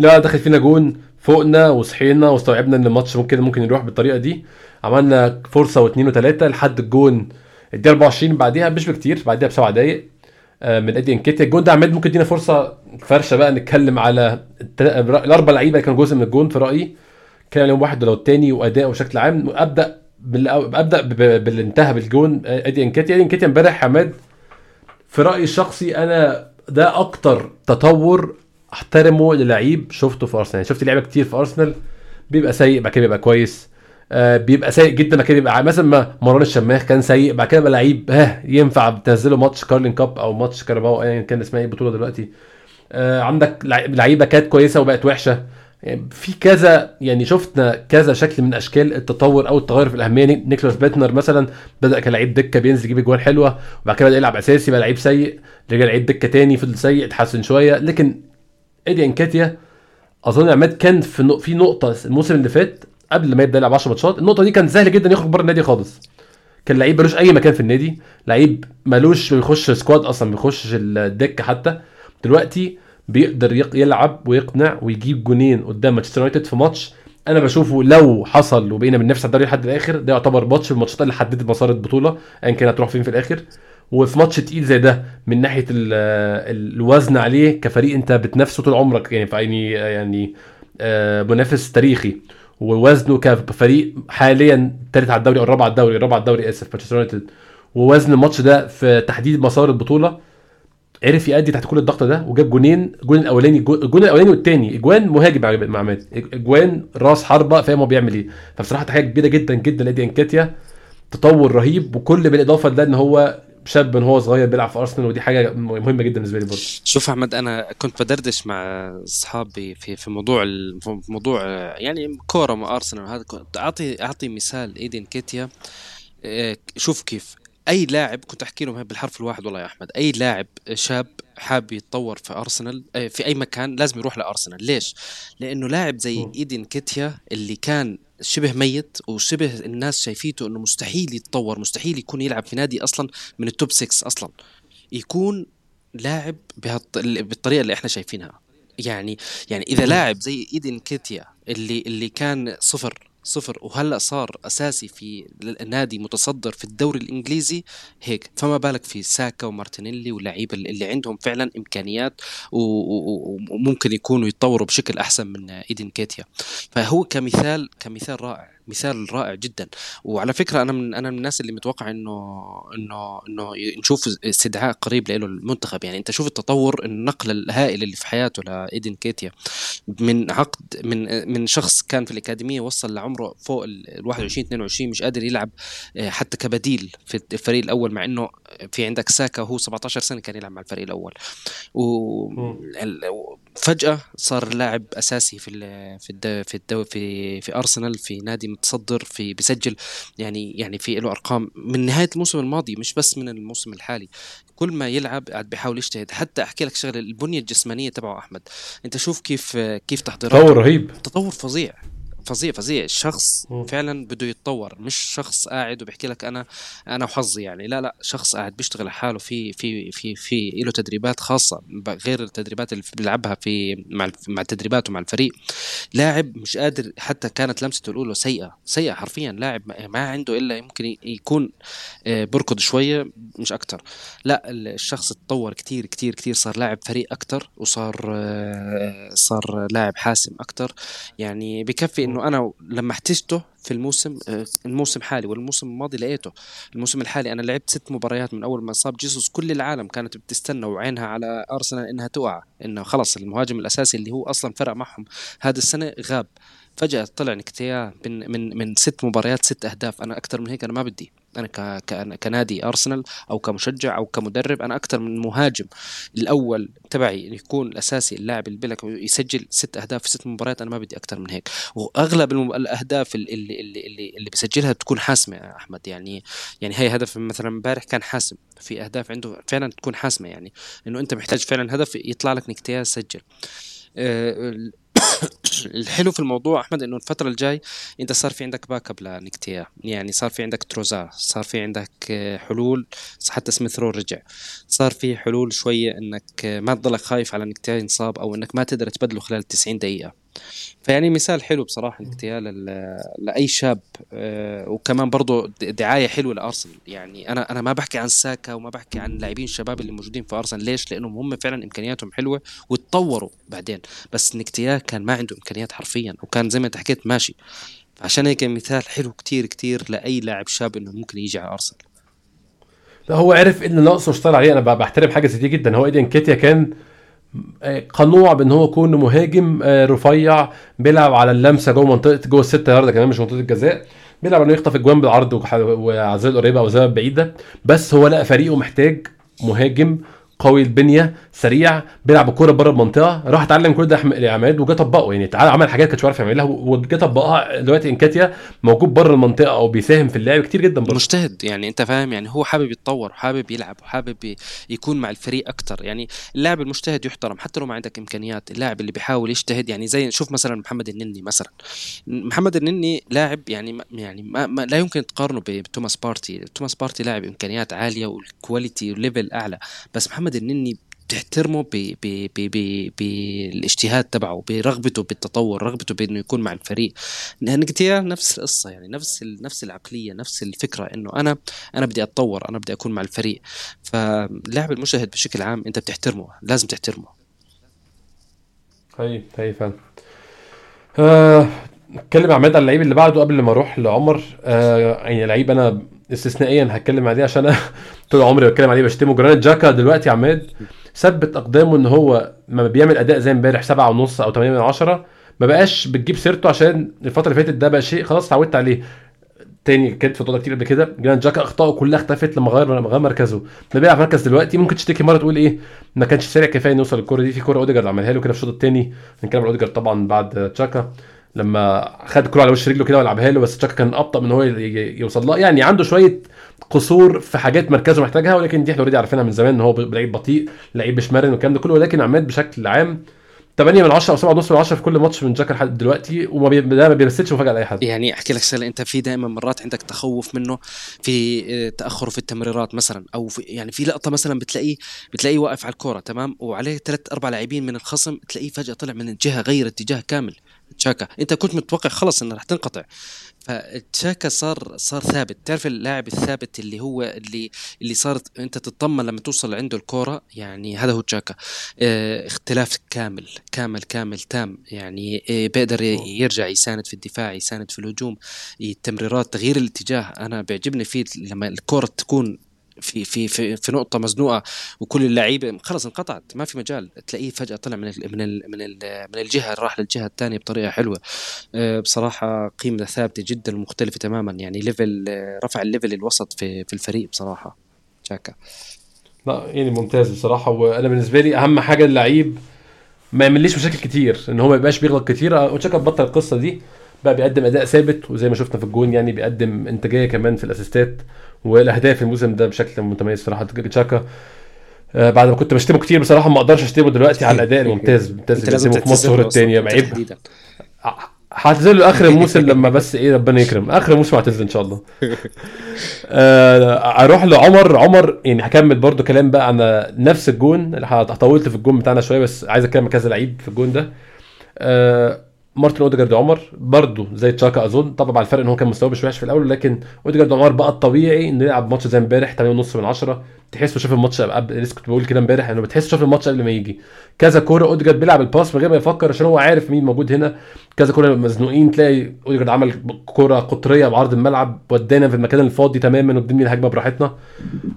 A: هو دخل فينا جون فوقنا وصحينا واستوعبنا إن الماتش ممكن ممكن يروح بالطريقة دي. عملنا فرصة واثنين وثلاثه لحد الجون الدقيقه 24 بعديها مش بكتير بعديها بسبع دقائق آه، من ادي انكيتيا الجون ده عماد ممكن يدينا فرصة فرشة بقى نتكلم على الأربع لعيبة اللي كانوا جزء من الجون في رأيي. كان عليهم واحد ولو التاني وأداء بشكل عام. أبدأ. أبدأ باللي انتهى بالجون. آه، ادي انكيتيا ادي انكيتيا امبارح عماد في رأيي الشخصي أنا ده أكتر تطور أحترمه للعيب شفته في أرسنال. يعني شفت لعيبة كتير في أرسنال بيبقى سيء بعد كده بيبقى كويس. آه بيبقى سيء جدا. كده بيبقى مثلا مروان الشماخ كان سيء بعد كده بقى لعيب ها ينفع تنزله ماتش Carling Cup أو ماتش Carabao ايا كان اسمها إيه البطولة دلوقتي. آه عندك لع- لعيبة كانت كويسة وبقت وحشة. يعني في كذا يعني شفنا كذا شكل من أشكال التطور أو التغير في الأهمية. ني- نيكلاس بيتنر مثلا بدأ كلاعب دكة بينزل يجيب اجوان حلوة وبعد كده بدأ يلعب أساسي بقى لعيب سيء رجع لعيب دكة تاني فضل سيء اتحسن شوية. لكن إيدي انكاتيا أظن عماد كان في نقطة الموسم اللي فات قبل ما يبدأ يلعب 10 ماتشات النقطة دي كان سهل جدا يخرج بره النادي خالص. كان لعيب ملوش أي مكان في النادي لعيب ملوش بيخش squad أصلا بيخش الدكة حتى. دلوقتي بيقدر يق- يلعب ويقنع ويجيب جونين قدام مانشستر يونايتد في ماتش أنا بشوفه لو حصل وبقينا بننافس على الدوري لحد الآخر ده يعتبر ماتش من الماتشات اللي حددت مسار البطولة ايا كانت هتروح فين في الآخر. وفي ماتش تقيل زي ده من ناحية ال- ال- الوزن عليه كفريق أنت بتنافسه طول عمرك يعني يعني يعني منافس تاريخي. ووزنه كفريق حاليا ثالث على الدوري أو الرابع على الدوري الرابع على الدوري آسف مانشستر يونايتد. ووزن الماتش ده في تحديد مسار البطولة عرف يأدي تحت كل الضغط ده وجاب جونين الجون الأولاني الجون الأولاني والثاني إجوان مهاجم مع عماد إجوان راس حربة فاهم هو بيعمل إيه. فبصراحة تحيه كبيرة جدا جدا لأدي أنكاتيا تطور رهيب وكل بالإضافة لده إن هو شاب من هو صغير بيلعب في أرسنال ودي حاجة مهمة جدا بالنسبة لي برضه.
B: شوف أحمد أنا كنت بدردش مع أصحابي في في موضوع في موضوع يعني كورة مع أرسنال. وهذا كنت أعطي أعطي مثال ايدن كيتيا. آه، شوف كيف. أي لاعب كنت أحكي لهم بالحرف الواحد والله يا أحمد. أي لاعب شاب حاب يتطور في أرسنال آه، في أي مكان لازم يروح لأرسنال. ليش؟ لأنه لاعب زي
A: مم.
B: ايدن كيتيا اللي كان شبه ميت وشبه الناس شايفيته إنه مستحيل يتطور مستحيل يكون يلعب في نادي أصلا من التوب 6 أصلا. يكون لاعب بهالط... بالطريقة اللي إحنا شايفينها. يعني يعني إذا لاعب زي إيدن كيتيا اللي اللي كان صفر صفر. وهلأ صار أساسي في نادي متصدر في الدوري الإنجليزي هيك. فما بالك في ساكا ومارتينيلي واللعيبة اللي عندهم فعلا إمكانيات وممكن يكونوا يتطوروا بشكل أحسن من إيدن كيتيا. فهو كمثال كمثال رائع. مثال رائع جدا. وعلى فكرة أنا من أنا من الناس اللي متوقع انه انه إنه نشوف استدعاء قريب له المنتخب. يعني أنت شوف التطور النقله الهائل اللي في حياته لايدن كيتيا. من عقد من من شخص كان في الأكاديمية وصل لعمره فوق ال 21 22 مش قادر يلعب آه، حتى كبديل في الفريق الأول مع إنه في عندك ساكا وهو 17 سنة كان يلعب مع الفريق الأول. وفجاه صار لاعب أساسي في ال في في الدو في في أرسنال في نادي متصدر في بيسجل يعني يعني في له أرقام من نهاية الموسم الماضي مش بس من الموسم الحالي. كل ما يلعب قاعد بيحاول يجتهد. حتى أحكي لك شغلة البنية الجسمانية تبعه أحمد. أنت شوف كيف كيف تحضيراته.
A: تطور رهيب.
B: تطور فظيع. فظيع فظيع. الشخص
A: مم.
B: فعلا بده يتطور مش شخص قاعد وبيحكي لك أنا أنا وحظي يعني. لا لا شخص قاعد بيشتغل حاله في في في في له تدريبات خاصة غير التدريبات اللي بيلعبها في مع مع تدريباته مع الفريق. لاعب مش قادر حتى كانت لمسته الأولى سيئة سيئة حرفيا. لاعب ما- عنده إلا يمكن يكون آه، بركض شوية مش أكتر. لا ال- الشخص تطور كتير كتير كتير. صار لاعب فريق أكتر وصار آه، صار لاعب حاسم أكتر. يعني بكفي إنه أنا لما احتجته في الموسم آه، الموسم الحالي والموسم الماضي لقيته. الموسم الحالي أنا لعبت ست مباريات من أول ما صاب جيسوس. كل العالم كانت بتستنى وعينها على أرسنال إنها تقع إنه خلص المهاجم الأساسي اللي هو أصلا فرق معهم هذه السنة غاب. فجأة طلع نكتيا من من من ست مباريات ست أهداف. أنا أكثر من هيك أنا ما بدي. أنا كنادي أرسنال أو كمشجع أو كمدرب أنا أكثر من مهاجم. الأول تبعي يكون الأساسي اللاعب اللي بلك يسجل ست أهداف في ست مباريات أنا ما بدي أكثر من هيك. وأغلب الأهداف اللي اللي اللي, اللي بيسجلها تكون حاسمة يا أحمد. يعني يعني هي هدف مثلا امبارح كان حاسم. في أهداف عنده فعلا تكون حاسمة يعني. إنه أنت محتاج فعلا هدف يطلع لك نكتيا سجل آه، الحلو في الموضوع أحمد إنه الفترة الجاي أنت صار في عندك backup لنكتيا. يعني صار في عندك تروسارد صار في عندك آه، حلول حتى سميث رو رجع. صار في حلول شوية إنك آه، ما تضلك خايف على نكتيا ينصاب أو إنك ما تقدر تبدله خلال 90 دقيقة. فيعني مثال حلو بصراحة لل- لأي شاب آه، وكمان برضه دعاية حلوة لأرسنال. يعني أنا أنا ما بحكي عن ساكا وما بحكي عن لاعبين الشباب اللي موجودين في أرسنال. ليش؟ لأنهم هم فعلا إمكانياتهم حلوة وتطوروا بعدين. بس نكتيا كان ما عنده إمكانيات حرفيا وكان زي ما أنت حكيت ماشي. فعشان هيك مثال حلو كتير كتير لأي لاعب شاب إنه ممكن يجي على أرسنال.
A: لا هو عرف اللي ناقصه واشتغل عليه. أنا بحترم حاجة زي دي جدا. هو ايدن كيتيا كان قنوع بأن هو يكون مهاجم آه، رفيع بيلعب على اللمسة جوه منطقه جوه الستة يارده كمان مش منطقة الجزاء. بيلعب إنه يخطف اجوان بالعرض الزاويه القريبة أو الزاويه البعيده بس هو لقى فريقه محتاج مهاجم. قوي البنية سريع بيلعب الكورة بره المنطقة راح اتعلم كل ده عماد وجه طبقه. يعني عمل حاجات كانش عارف يعملها وجه طبقها دلوقتي انكاتيا موجود بره المنطقة أو بيساهم في اللعب كتير جدا برضه
B: مجتهد. يعني انت فاهم يعني هو حابب يتطور وحابب يلعب وحابب يكون مع الفريق أكتر. يعني اللاعب المجتهد يحترم حتى لو ما عندك إمكانيات اللاعب اللي بيحاول يجتهد. يعني زي شوف مثلا محمد النني مثلا. محمد النني لاعب يعني يعني ما, ما لا يمكن تقارنه بتوماس بارتي. توماس بارتي لاعب إمكانيات عالية وال quality وال level أعلى. بس محمد النني بتحترمه بالاجتهاد تبعه برغبته بالتطور رغبته بإنه يكون مع الفريق. نكتيا نفس القصة يعني نفس نفس العقلية نفس الفكرة إنه أنا أنا بدي أتطور أنا بدي أكون مع الفريق. فاللاعب المجتهد بشكل عام أنت بتحترمه لازم تحترمه.
A: هي هي فعلا اتكلم عماد على اللعيب اللي بعده قبل ما أروح لعمر. آه يعني لعيب أنا استثنائيا هتكلم عليه عشان أنا طول عمري بتكلم عليه بشتمه. جرانيت جاكا دلوقتي يا عماد ثبت أقدامه إن هو ما بيعمل أداء زي امبارح سبعة ونص أو 8 من عشرة. ما بقاش بتجيب سيرته عشان الفترة اللي فاتت ده بقى شيء خلاص اتعودت عليه. تاني كانت في كتير قبل كده. جرانيت جاكا اخطائه كلها اختفت لما غير لما غير مركزه. ما بيلعب مركز دلوقتي. ممكن تشتكي مرة تقول إيه؟ ما كانش سريع كفاية إنه يوصل الكورة دي. في كورة أوديجارد عملها له كده في الشوط الثاني هنتكلم عن أوديجارد طبعا بعد تشاكا لما خد الكوره على وش رجله كده ولعبها له بس تشاكا كان أبطأ من هو ي- ي- يوصل لها. يعني عنده شوية قصور في حاجات مركزه محتاجها ولكن دي إحنا already عارفينها من زمان إن هو لعيب بطيء لعيب مش مرن والكلام ده كله. ولكن عماد بشكل عام 8 من 10 أو 7 ونص من 10 في كل ماتش من جاكا لحد دلوقتي وما بي... ده ما بيمثلش مفاجأة لأي حد.
B: يعني أحكي لك شغله أنت في دائما مرات عندك تخوف منه في آه، تأخره في التمريرات مثلا أو في يعني في لقطة مثلا بتلاقيه بتلاقيه واقف على الكورة تمام؟ وعليه ثلاث أربع لاعبين من الخصم تلاقيه فجأة طلع من الجهة غير اتجاه كامل. تشاكا. انت كنت متوقع خلص انه رح تنقطع. فتشاكا صار صار ثابت. تعرف اللاعب الثابت اللي هو اللي اللي صارت أنت تطمن لما توصل عنده الكورة؟ يعني هذا هو تشاكا. آه اختلاف كامل كامل كامل تام. يعني آه بيقدر يرجع يساند في الدفاع يساند في الهجوم التمريرات تغيير الاتجاه. أنا بيعجبني فيه لما الكره تكون في في في في نقطة مزنوقة وكل اللعيبة خلص انقطعت ما في مجال تلاقيه فجأة طلع من ال من ال من ال من الجهة راح للجهة الثانية بطريقة حلوة. آه، بصراحة قيمة ثابتة جدا ومختلفة تماما يعني level آه، رفع ال level الوسط في في الفريق بصراحة. شاكا
A: لا يعني ممتاز بصراحة وأنا بالنسبة لي أهم حاجة اللعيب ما يعمليش مشاكل كتير إن هو ما يبقاش بيغلط كتير. وتشاكا بطل القصة دي بقى بيقدم أداء ثابت وزي ما شفنا في الجون يعني بيقدم إنتاجية كمان في الأسيستات. والأهداف الموسم ده بشكل متميز صراحة. تشاكا آه بعد ما كنت بشتمه كتير بصراحة ما أقدرش أشتمه دلوقتي على الأداء الممتاز ممتاز
B: انت لازم
A: بيقدمه في مصر
B: الثانية
A: عيب هعتذر آخر الموسم لما بس إيه ربنا يكرم. آخر الموسم هعتذر إن شاء الله. آه، أروح لعمر. عمر يعني هكمل برضو كلام بقى عن نفس الجون اللي طولت في الجون بتاعنا شوية بس عايز اتكلم كذا لعيب في الجون ده. آه، مارتن أوديجارد عمر برضو زي تشاكا أظن. طبعا مع الفرق إن هو كان مستواه مش وحش في الأول لكن أوديجارد عمر بقى الطبيعي إنه يلعب ماتش زي امبارح 8.5 من 10 تحسه شاف الماتش قبل لسه كنت بقول كده امبارح إنه بتحس شاف الماتش قبل ما يجي. كذا كورة أوديجارد بيلعب ال pass من غير ما يفكر عشان هو عارف مين موجود هنا. كذا كوره مزنوقين تلاقي اوديجارد عمل كوره قطرية بعرض الملعب ودانا في المكان الفاضي تماما وبنبني الهجمة براحتنا.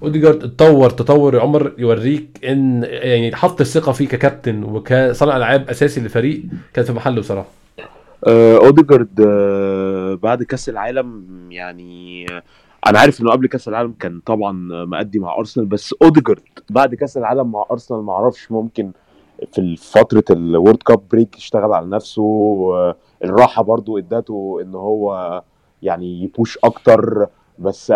A: أوديجارد اتطور تطور يا عمر يوريك إن يعني حط الثقة فيه ككابتن وكصانع ألعاب أساسي للفريق كانت في محله بصراحة.
C: آه، أوديجارد آه، بعد كأس العالم يعني آه، أنا عارف إنه قبل كأس العالم كان طبعا آه، مأدي مع أرسنال بس أوديجارد بعد كأس العالم مع أرسنال ما أعرفش ممكن في فترة ال World Cup break اشتغل على نفسه الراحه برضو اداته ان هو يعني ي push أكتر. بس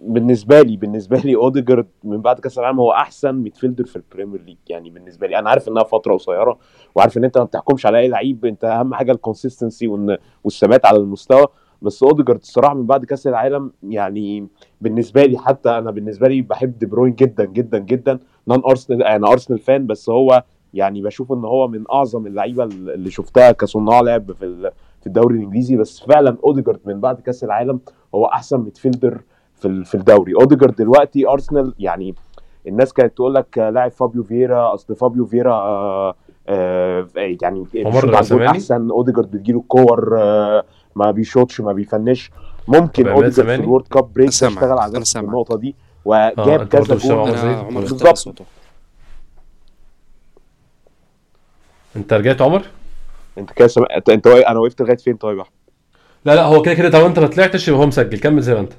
C: بالنسبة لي بالنسبة لي اوديجارد من بعد كأس العالم هو احسن midfielder في ال Premier League. يعني بالنسبة لي أنا عارف انها فترة قصيرة وعارف ان انت ما بتحكمش على اي لعيب انت اهم حاجة ال consistency والثبات على المستوى. بس اوديجارد الصراحة من بعد كأس العالم يعني بالنسبة لي حتى أنا بالنسبة لي بحب دي بروين جدا جدا جدا. non أرسنال أنا أرسنال fan بس هو يعني بشوف إن هو من أعظم اللعيبة اللي شفتها كصناع لعب في في الدوري الإنجليزي بس فعلا أوديجارد من بعد كأس العالم هو أحسن midfielder في في الدوري أوديجارد دلوقتي أرسنال يعني الناس كانت تقول لك آه، لاعب فابيو فييرا أصل فابيو فييرا آه آه يعني الجول
A: سامعني؟
C: أحسن أوديجارد بتجيله الكور آه ما بيشوطش ما بيفنش ممكن أوديجارد في؟ ال World
B: Cup break
C: اشتغل على. النقطة دي
A: آه،
C: وجاب
A: برضه
C: كذا جول بالظبط.
A: انت رجعت عمر؟
C: انت كده سمع... انت انت واقف- أنا وقفت لغاية فين طيب يا أحمد؟
A: لا لا هو كده كده طالما انت ما طلعتش يبقى هو مسجل. كمل زي ما انت.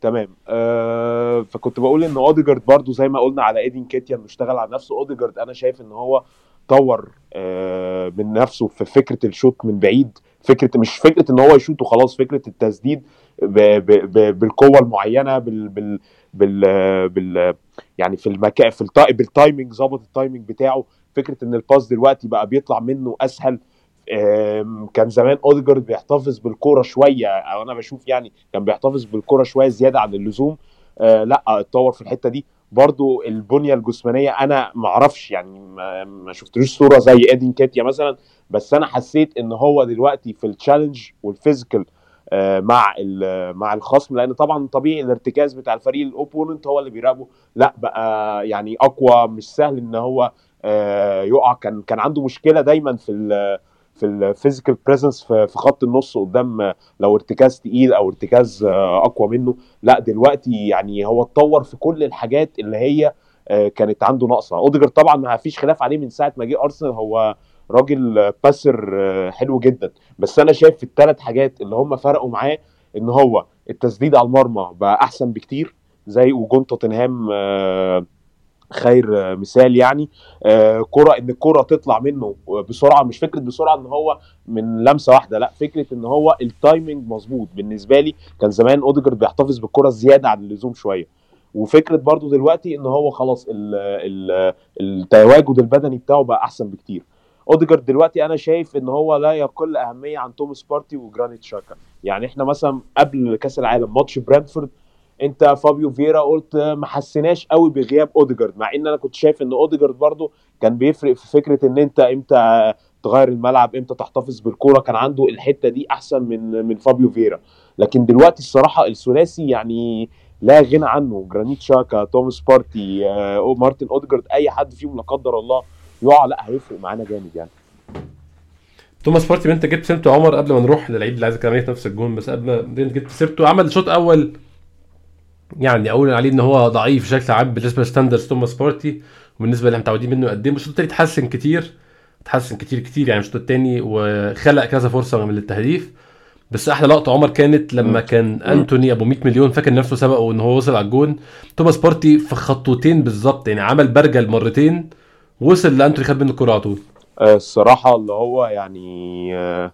C: تمام. آه آه، فكنت بقول إن اوديجارد برضو زي ما قلنا على إيدي نكيتيا انه اشتغل على نفسه. اوديجارد أنا شايف إن هو طور آه، من نفسه في فكرة الشوط من بعيد. فكره مش فكرة إن هو يشوط وخلاص فكرة التسديد ب ب ب بالقوة المعينة بال بال بال, بال يعني في المكان في التا- بال timing ظبط ال timing بتاعه. فكرة إن ال pass دلوقتي بقى بيطلع منه أسهل. كان زمان أوديجارد بيحتفظ بالكورة شوية أو أنا بشوف يعني كان بيحتفظ بالكورة شوية زيادة عن اللزوم. آه لا اتطور في الحتة دي. برضو البنية الجسمانية أنا ما أعرفش يعني ما, شفتلوش صورة زي ادي نكيتيا مثلا بس أنا حسيت إن هو دلوقتي في ال challenge وال physical آه، مع مع الخصم لأن طبعا طبيعي الارتكاز بتاع الفريق ال opponent هو اللي بيراقبه. لا بقى يعني أقوى مش سهل إن هو يقع. كان كان عنده مشكلة دايما في ال في ال physical presence في خط النص قدام آه، لو ارتكاز تقيل أو ارتكاز آه، أقوى منه. لا دلوقتي يعني هو اتطور في كل الحاجات اللي هي آه، كانت عنده ناقصة. اوديجارد طبعا ما فيش خلاف عليه من ساعة ما جه أرسنال. هو راجل آه، passer آه، حلو جدا. بس أنا شايف في الثلاث حاجات اللي هم فرقوا معاه إن هو التسديد على المرمى بقى أحسن بكتير زي وجون توتنهام آه، خير مثال يعني. آه، كرة إن الكرة تطلع منه بسرعة مش فكرة بسرعة إن هو من لمسة واحدة لأ فكرة إن هو ال timing مظبوط. بالنسبة لي كان زمان أوديجارد بيحتفظ بالكرة زيادة عن اللزوم شوية. وفكرة برضو دلوقتي إن هو خلاص ال ال التواجد البدني بتاعه بقى أحسن بكتير. أوديجارد دلوقتي أنا شايف إن هو لا يقل أهمية عن توماس بارتي وجرانيت شاكا. يعني إحنا مثلا قبل كأس العالم ماتش برينتفورد انت فابيو فييرا قلت ما حسيناش قوي بغياب اوديجارد مع ان أنا كنت شايف ان اوديجارد برضو كان بيفرق في فكرة ان انت إمتى تغير الملعب إمتى تحتفظ بالكورة كان عنده الحتة دي احسن من من فابيو فييرا. لكن دلوقتي الصراحة الثلاثي يعني لا غنى عنه. جرانيت شاكا توماس بارتي آه، مارتن اوديجارد اي حد فيهم لا قدر الله يقع لا هيفرق معانا جامد يعني.
A: توماس بارتي انت جبت سيرته عمر قبل ما نروح للعيب اللي عايز كمان نفس الجون بس قبل ما انت جبت سيرته عمل شوط أول يعني أقول عليه إن هو ضعيف بشكل عام بالنسبة ل standards توماس بارتي وبالنسبة اللي إحنا متعودين منه يقدمه الشوط التاني اتحسن كتير اتحسن كتير كتير يعني الشوط التاني وخلق كذا فرصة من التهديف. بس أحلى لقطة عمر كانت لما. كان أنتوني أبو 100 مليون فاكر نفسه سبقه إن هو وصل على الجون. توماس بارتي في خطوتين بالظبط يعني عمل برجل مرتين وصل لأنتوني خد منه الكوره على طول.
C: آه، الصراحة اللي هو يعني آه،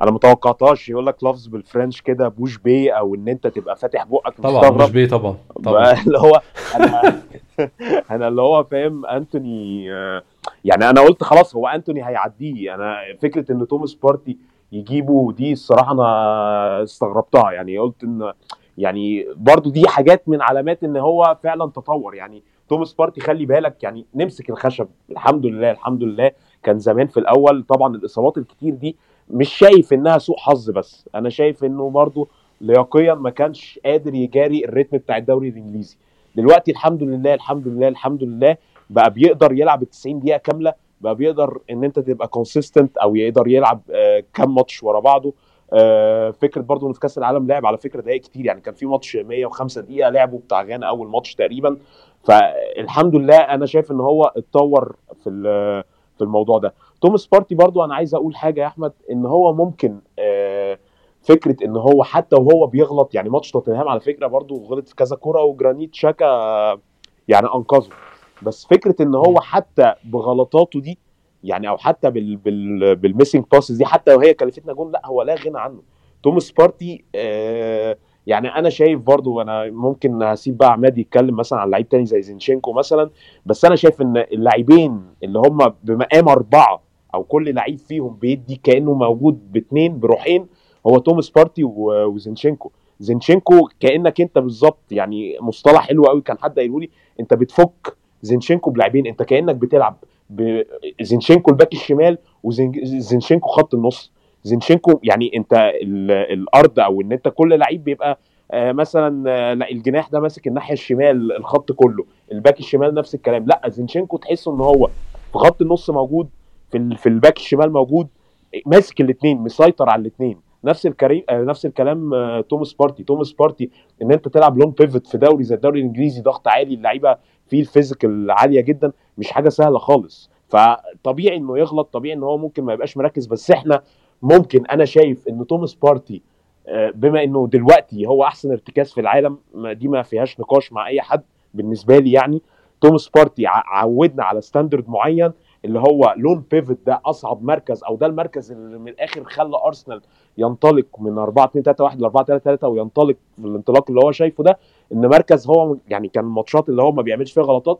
C: أنا ما توقعتهاش. يقول لك لفظ بال French كده bouche bée أو إن أنت تبقى فاتح بقك
A: طبعا
C: مستغرب
A: بيه طبعا طبعا.
C: اللي هو أنا أنا اللي هو فاهم أنتوني آه، يعني أنا قلت خلاص هو أنتوني هيعديه. أنا فكرة إن توماس بارتي يجيبه دي الصراحة أنا استغربتها. يعني قلت إن يعني برضو دي حاجات من علامات إن هو فعلا تطور. يعني توماس بارتي خلي بالك يعني نمسك الخشب. الحمد لله الحمد لله. كان زمان في الأول طبعا الإصابات الكتير دي مش شايف إنها سوء حظ بس. أنا شايف إنه برضو لياقيًا ما كانش قادر يجاري ال rhythm بتاع الدوري الإنجليزي. دلوقتي الحمد لله الحمد لله الحمد لله بقى بيقدر يلعب ال 90 دقيقة كاملة بقى بيقدر إن أنت تبقى consistent أو يقدر يلعب آه، كام ماتش ورا بعضه. آه، فكرة برضو إنه في كأس العالم لعب على فكرة دقائق كتير يعني كان في ماتش 105 دقيقة لعبه بتاع غانا أول ماتش تقريبا. فالحمد لله أنا شايف إن هو اتطور في ال- في الموضوع ده. توماس بارتي برضو أنا عايز أقول حاجة يا أحمد إن هو ممكن آه، فكرة إن هو حتى وهو بيغلط يعني ماتش توتنهام على فكرة برضو غلط في كذا كره وجرانيت شاكا يعني أنقذه. بس فكرة إن هو حتى بغلطاته دي يعني أو حتى بال بال بال missing passes دي حتى وهي كلفتنا جون لا هو لا غنى عنه. توماس بارتي آه يعني أنا شايف برضو أنا ممكن هسيب بقى عماد يتكلم مثلا عن لعيب تاني زي زينشينكو مثلا بس أنا شايف إن اللاعبين اللي هم بمقام أربعة أو كل لعيب فيهم بيدي كأنه موجود باثنين بروحين هو توماس بارتي وزينشينكو. زينشينكو كأنك أنت بالظبط يعني مصطلح حلو قوي كان حد قايله لي أنت بتفك زينشينكو بلاعبين أنت كأنك بتلعب بزينشينكو الباك الشمال وزينشينكو خط النص. زينشينكو يعني أنت ال- الأرض أو إن أنت كل لعيب بيبقى آه، مثلا آه، الجناح ده ماسك الناحية الشمال الخط كله الباك الشمال نفس الكلام. لا زينشينكو تحس إن هو في خط النص موجود في في الباك الشمال موجود ماسك الاثنين مسيطر على الاثنين. نفس الكريم آه، نفس الكلام آه، توماس بارتي. توماس بارتي إن أنت تلعب lone pivot في دوري زي الدوري الإنجليزي ضغط عالي اللعيبة فيه ال physical عالية جدا مش حاجة سهلة خالص. فطبيعي إنه يغلط طبيعي إن هو ممكن ما يبقاش مركز بس إحنا ممكن أنا شايف إن توماس بارتي آه، بما إنه دلوقتي هو أحسن ارتكاز في العالم دي ما فيهاش نقاش مع أي حد بالنسبة لي يعني. توماس بارتي عودنا على standard معين اللي هو lone pivot ده أصعب مركز أو ده المركز اللي من الآخر خلى أرسنال ينطلق من 4 2 3 1 ل 4 3 3 وينطلق في الانطلاق اللي هو شايفه ده إن مركز هو يعني كان الماتشات اللي هو ما بيعملش فيها غلطات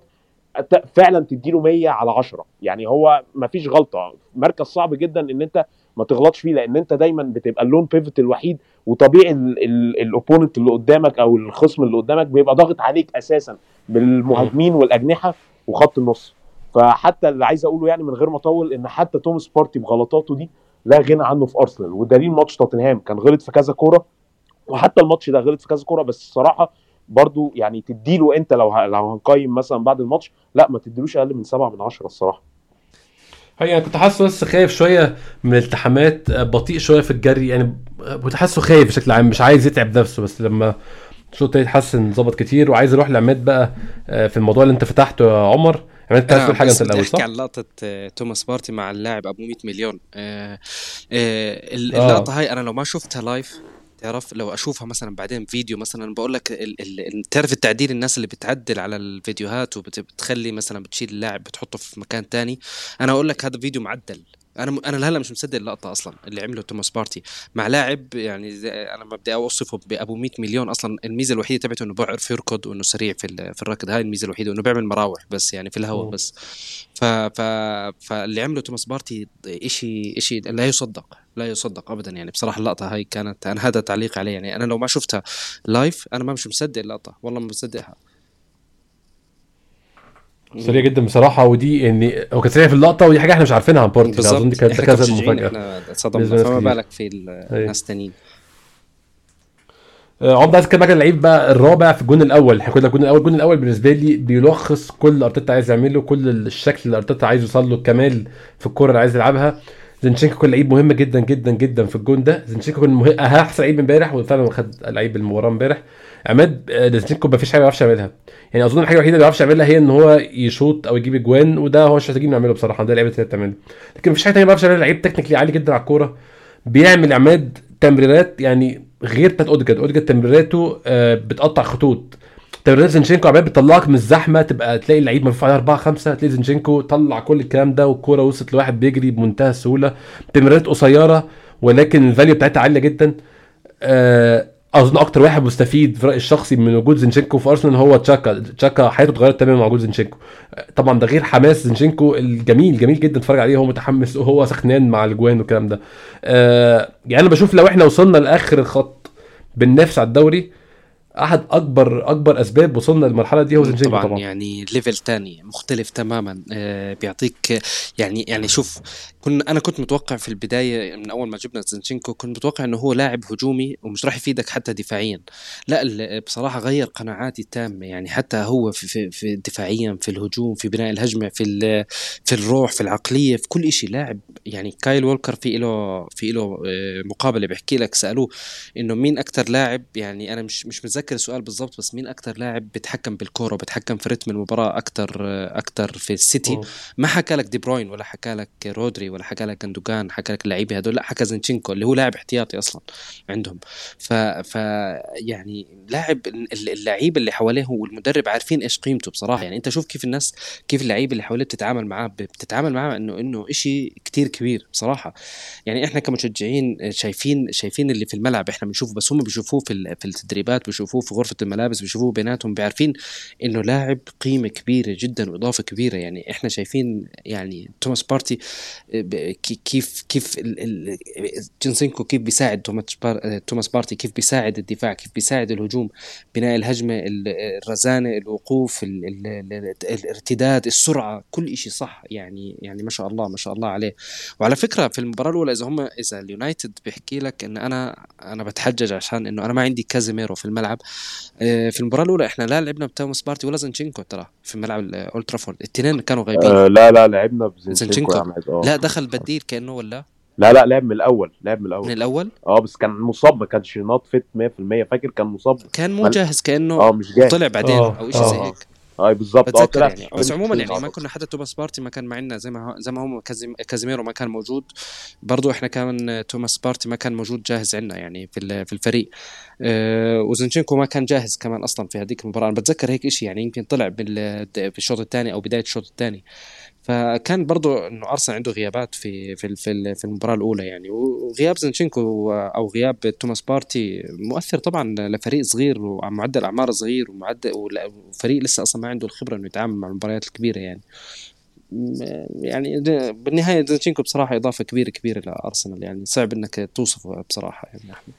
C: فعلا تديله 100 على 10 يعني هو ما فيش غلطة. مركز صعب جدا إن أنت ما تغلطش فيه لأن أنت دايما بتبقى ال lone pivot الوحيد وطبيعي ال opponent اللي قدامك أو الخصم اللي قدامك بيبقى ضاغط عليك أساسا بالمهاجمين والأجنحة وخط النص. فحتى اللي عايز اقوله يعني من غير ما اطول ان حتى توماس بارتي بغلطاته دي لا غنى عنه في أرسنال ودليل ماتش توتنهام كان غلط في كذا كورة وحتى الماتش ده غلط في كذا كورة بس الصراحة برضو يعني تديله انت لو لو هنقيم مثلا بعد الماتش لا ما تديلوش أقل من سبعة من عشرة الصراحة.
A: هي أنا كنت حاسه بس خايف شوية من الالتحامات آه، بطيء شوية في الجري يعني كنت حاسه خايف بشكل عام مش عايز يتعب نفسه بس لما الشوط التاني اتحسن ظبط كتير وعايز أروح لعماد بقى آه، في الموضوع اللي انت فتحته يا عمر عماد انت عايز
B: أنا
A: تقول
B: حاجة
A: أنت
B: الأول
A: صح؟
B: عن لقطة آه، توماس بارتي مع اللاعب أبو 100 مليون آه، آه، ال-
A: آه.
B: اللقطة هاي أنا لو ما شفتها live تعرف لو أشوفها مثلا بعدين فيديو مثلا بقول لك تعرف التعديل الناس اللي بتعدل على الفيديوهات وبتخلي مثلا بتشيل اللاعب بتحطه في مكان تاني أنا أقول لك هذا فيديو معدل أنا أنا لهلا مش مصدق اللقطة أصلا اللي عمله توماس بارتي. مع لاعب يعني أنا ما بدي أوصفه بأبو 100 مليون أصلا الميزة الوحيدة تبعته إنه بيعرف يركض وإنه سريع في ال- في الركض. هاي الميزة الوحيدة وإنه بيعمل مراوح بس يعني في الهواء. بس. ف ف فاللي عمله توماس بارتي شيء شيء لا يصدق لا يصدق ابدا يعني. بصراحة اللقطة هاي كانت أنا هذا تعليق عليه يعني. أنا لو ما شفتها live أنا ما مش مصدق اللقطة والله ما مصدقها.
A: سريع جدا بصراحة ودي يعني هو كان سريع في اللقطة ودي حاجة إحنا مش عارفينها عن
B: بالضبط
A: أظن دي كانت كذا مفاجأة.
B: إحنا
A: بالنسبة
B: صدمنا
A: لناس
B: فما. بالك في الناس تانيين
A: آه، عمده عايز أتكلم عن اللعيب بقى الرابع في الجون الأول. إحنا كنا الجون الأول الجون الأول بالنسبة لي بيلخص كل اللي أرتيتا عايز يعمله كل الشكل اللي أرتيتا عايز يوصل له الكمال في الكورة اللي عايز يلعبها. زينشينكو كان لعيب مهم جدا جدا جدا في الجون ده. زينشينكو كان مهم أحسن لعيب امبارح وفعلا خد لعيب المباراة امبارح. عماد آه، زينشينكو ما فيش حاجة ما بيعرفش يعملها. يعني أظن الحاجة الوحيدة اللي ما بيعرفش يعملها هي إن هو يشوط أو يجيب اجوان وده هو مش محتاجين نعمله بصراحة ده لعيبه اللي بتعمله. لكن مفيش حاجة تانية ما بيعرفش يعملها لعيب technically عالي جدا على الكورة بيعمل عماد تمريرات يعني غير بتاعت أوديجارد. أوديجارد تمريراته آه، بتقطع خطوط. تمريرات زينشينكو عماد بتطلعك من الزحمة تبقى تلاقي اللعيب مرفوع عليه 4 5 تلاقي زينشينكو طلع كل الكلام ده والكورة وصلت لواحد بيجري بمنتهى السهولة. تمريرات قصيرة ولكن ال value بتاعتها عالية جدا. آه، أظن أكتر واحد مستفيد في رأيي الشخصي من وجود زينشينكو في أرسنال هو تشاكا. تشاكا حياته اتغيرت تماما مع وجود زينشينكو. طبعا ده غير حماس زينشينكو. الجميل جميل جدا تتفرج عليه هو متحمس وهو سخنان مع الاجوان والكلام ده. آه، يعني أنا بشوف لو إحنا وصلنا لآخر الخط بننافس على الدوري أحد أكبر أكبر أسباب وصلنا للمرحلة دي هو زينشينكو
B: طبعا,
A: طبعا, طبعا.
B: يعني level تاني مختلف تماما. آه بيعطيك يعني يعني شوف كنا أنا كنت متوقع في البداية من أول ما جبنا زينشينكو كنت متوقع إنه هو لاعب هجومي ومش راح يفيدك حتى دفاعيا. لا بصراحة غير قناعاتي التامة. يعني حتى هو في, في, في دفاعيا في الهجوم في بناء الهجمة في في الروح في العقلية في كل شيء لاعب. يعني كايل وولكر في له في له آه، مقابلة بيحكي لك سألوه إنه مين أكثر لاعب يعني أنا مش مش متذكر السؤال بالضبط بس مين أكثر لاعب بيتحكم بالكورة وبيتحكم في رتم المباراة أكثر أكثر في السيتي. ما حكى لك دي بروين ولا حكى لك رودري ولا حكى لك جندوجان حكى لك اللعيبة هدول لا حكى زينشينكو اللي هو لاعب احتياطي أصلا عندهم. ف, ف يعني لاعب ال- اللعيبه اللي حواليه والمدرب عارفين إيش قيمته بصراحة. يعني أنت شوف كيف الناس كيف اللعيبة اللي حواليه بتتعامل معاه بتتعامل معاه إنه إنه شيء كتير كبير بصراحة. يعني إحنا كمشجعين شايفين شايفين اللي في الملعب إحنا بنشوفه بس هم بيشوفوه في في التدريبات بيشوفوه في غرفة الملابس بيشوفوه بيناتهم بيعرفين إنه لاعب قيمة كبيرة جدا وإضافة كبيرة. يعني إحنا شايفين يعني توماس بارتي كيف كيف جنسينكو كيف بيساعد توماس بار- توماس بارتي كيف بيساعد الدفاع كيف بيساعد الهجوم بناء الهجمة ال- الرزانة الوقوف ال- ال- ال- الارتداد السرعة كل شيء صح يعني يعني ما شاء الله ما شاء الله عليه. وعلى فكرة في المباراة الأولى إذا هم إذا اليونايتد بيحكي لك إن أنا أنا بتحجج عشان إنه أنا ما عندي كازيميرو في الملعب. آه، في المباراة الأولى إحنا لا لعبنا بتوماس بارتي ولا زنشينكو ترى في ملعب أولد ترافورد. الاثنين كانوا غايبين.
C: آه لا لا لعبنا آه
B: لا دخل بديل كأنه ولا؟
C: لا لا لعب من الأول لعب من
B: من
C: الأول؟
B: الأول
C: آه بس كان مصاب ما كانش not fit 100% فاكر كان مصاب؟
B: كان مو جاهز كأنه
C: آه مش جاهز.
B: طلع بعدين
A: آه،
B: أو شيء زي
A: آه.
B: هيك.
C: اي بالظبط آه
B: بتذكر
C: طلع
B: يعني. بس عموما يعني ما. كنا حتى توماس بارتي ما كان معنا زي ما زي ما هو كازيم- كازيميرو ما كان موجود. برضو إحنا كمان توماس بارتي ما كان موجود جاهز عندنا يعني في ال- في الفريق. آه وزنشينكو ما كان جاهز كمان أصلا في هذيك المباراة. أنا بتذكر هيك شيء يعني يمكن طلع بال- في الشوط الثاني أو بداية الشوط الثاني. فكان برضو إنه أرسنال عنده غيابات في في في في المباراة الأولى يعني. وغياب زنشينكو أو غياب توماس بارتي مؤثر طبعا لفريق صغير ومعدل أعمار صغير ومعدل وفريق لسه أصلا ما عنده الخبرة إنه يتعامل مع المباريات الكبيرة يعني. يعني بالنهاية زنشينكو بصراحة إضافة كبيرة كبيرة لأرسنال يعني. صعب إنك توصفه بصراحة يعني أحمد.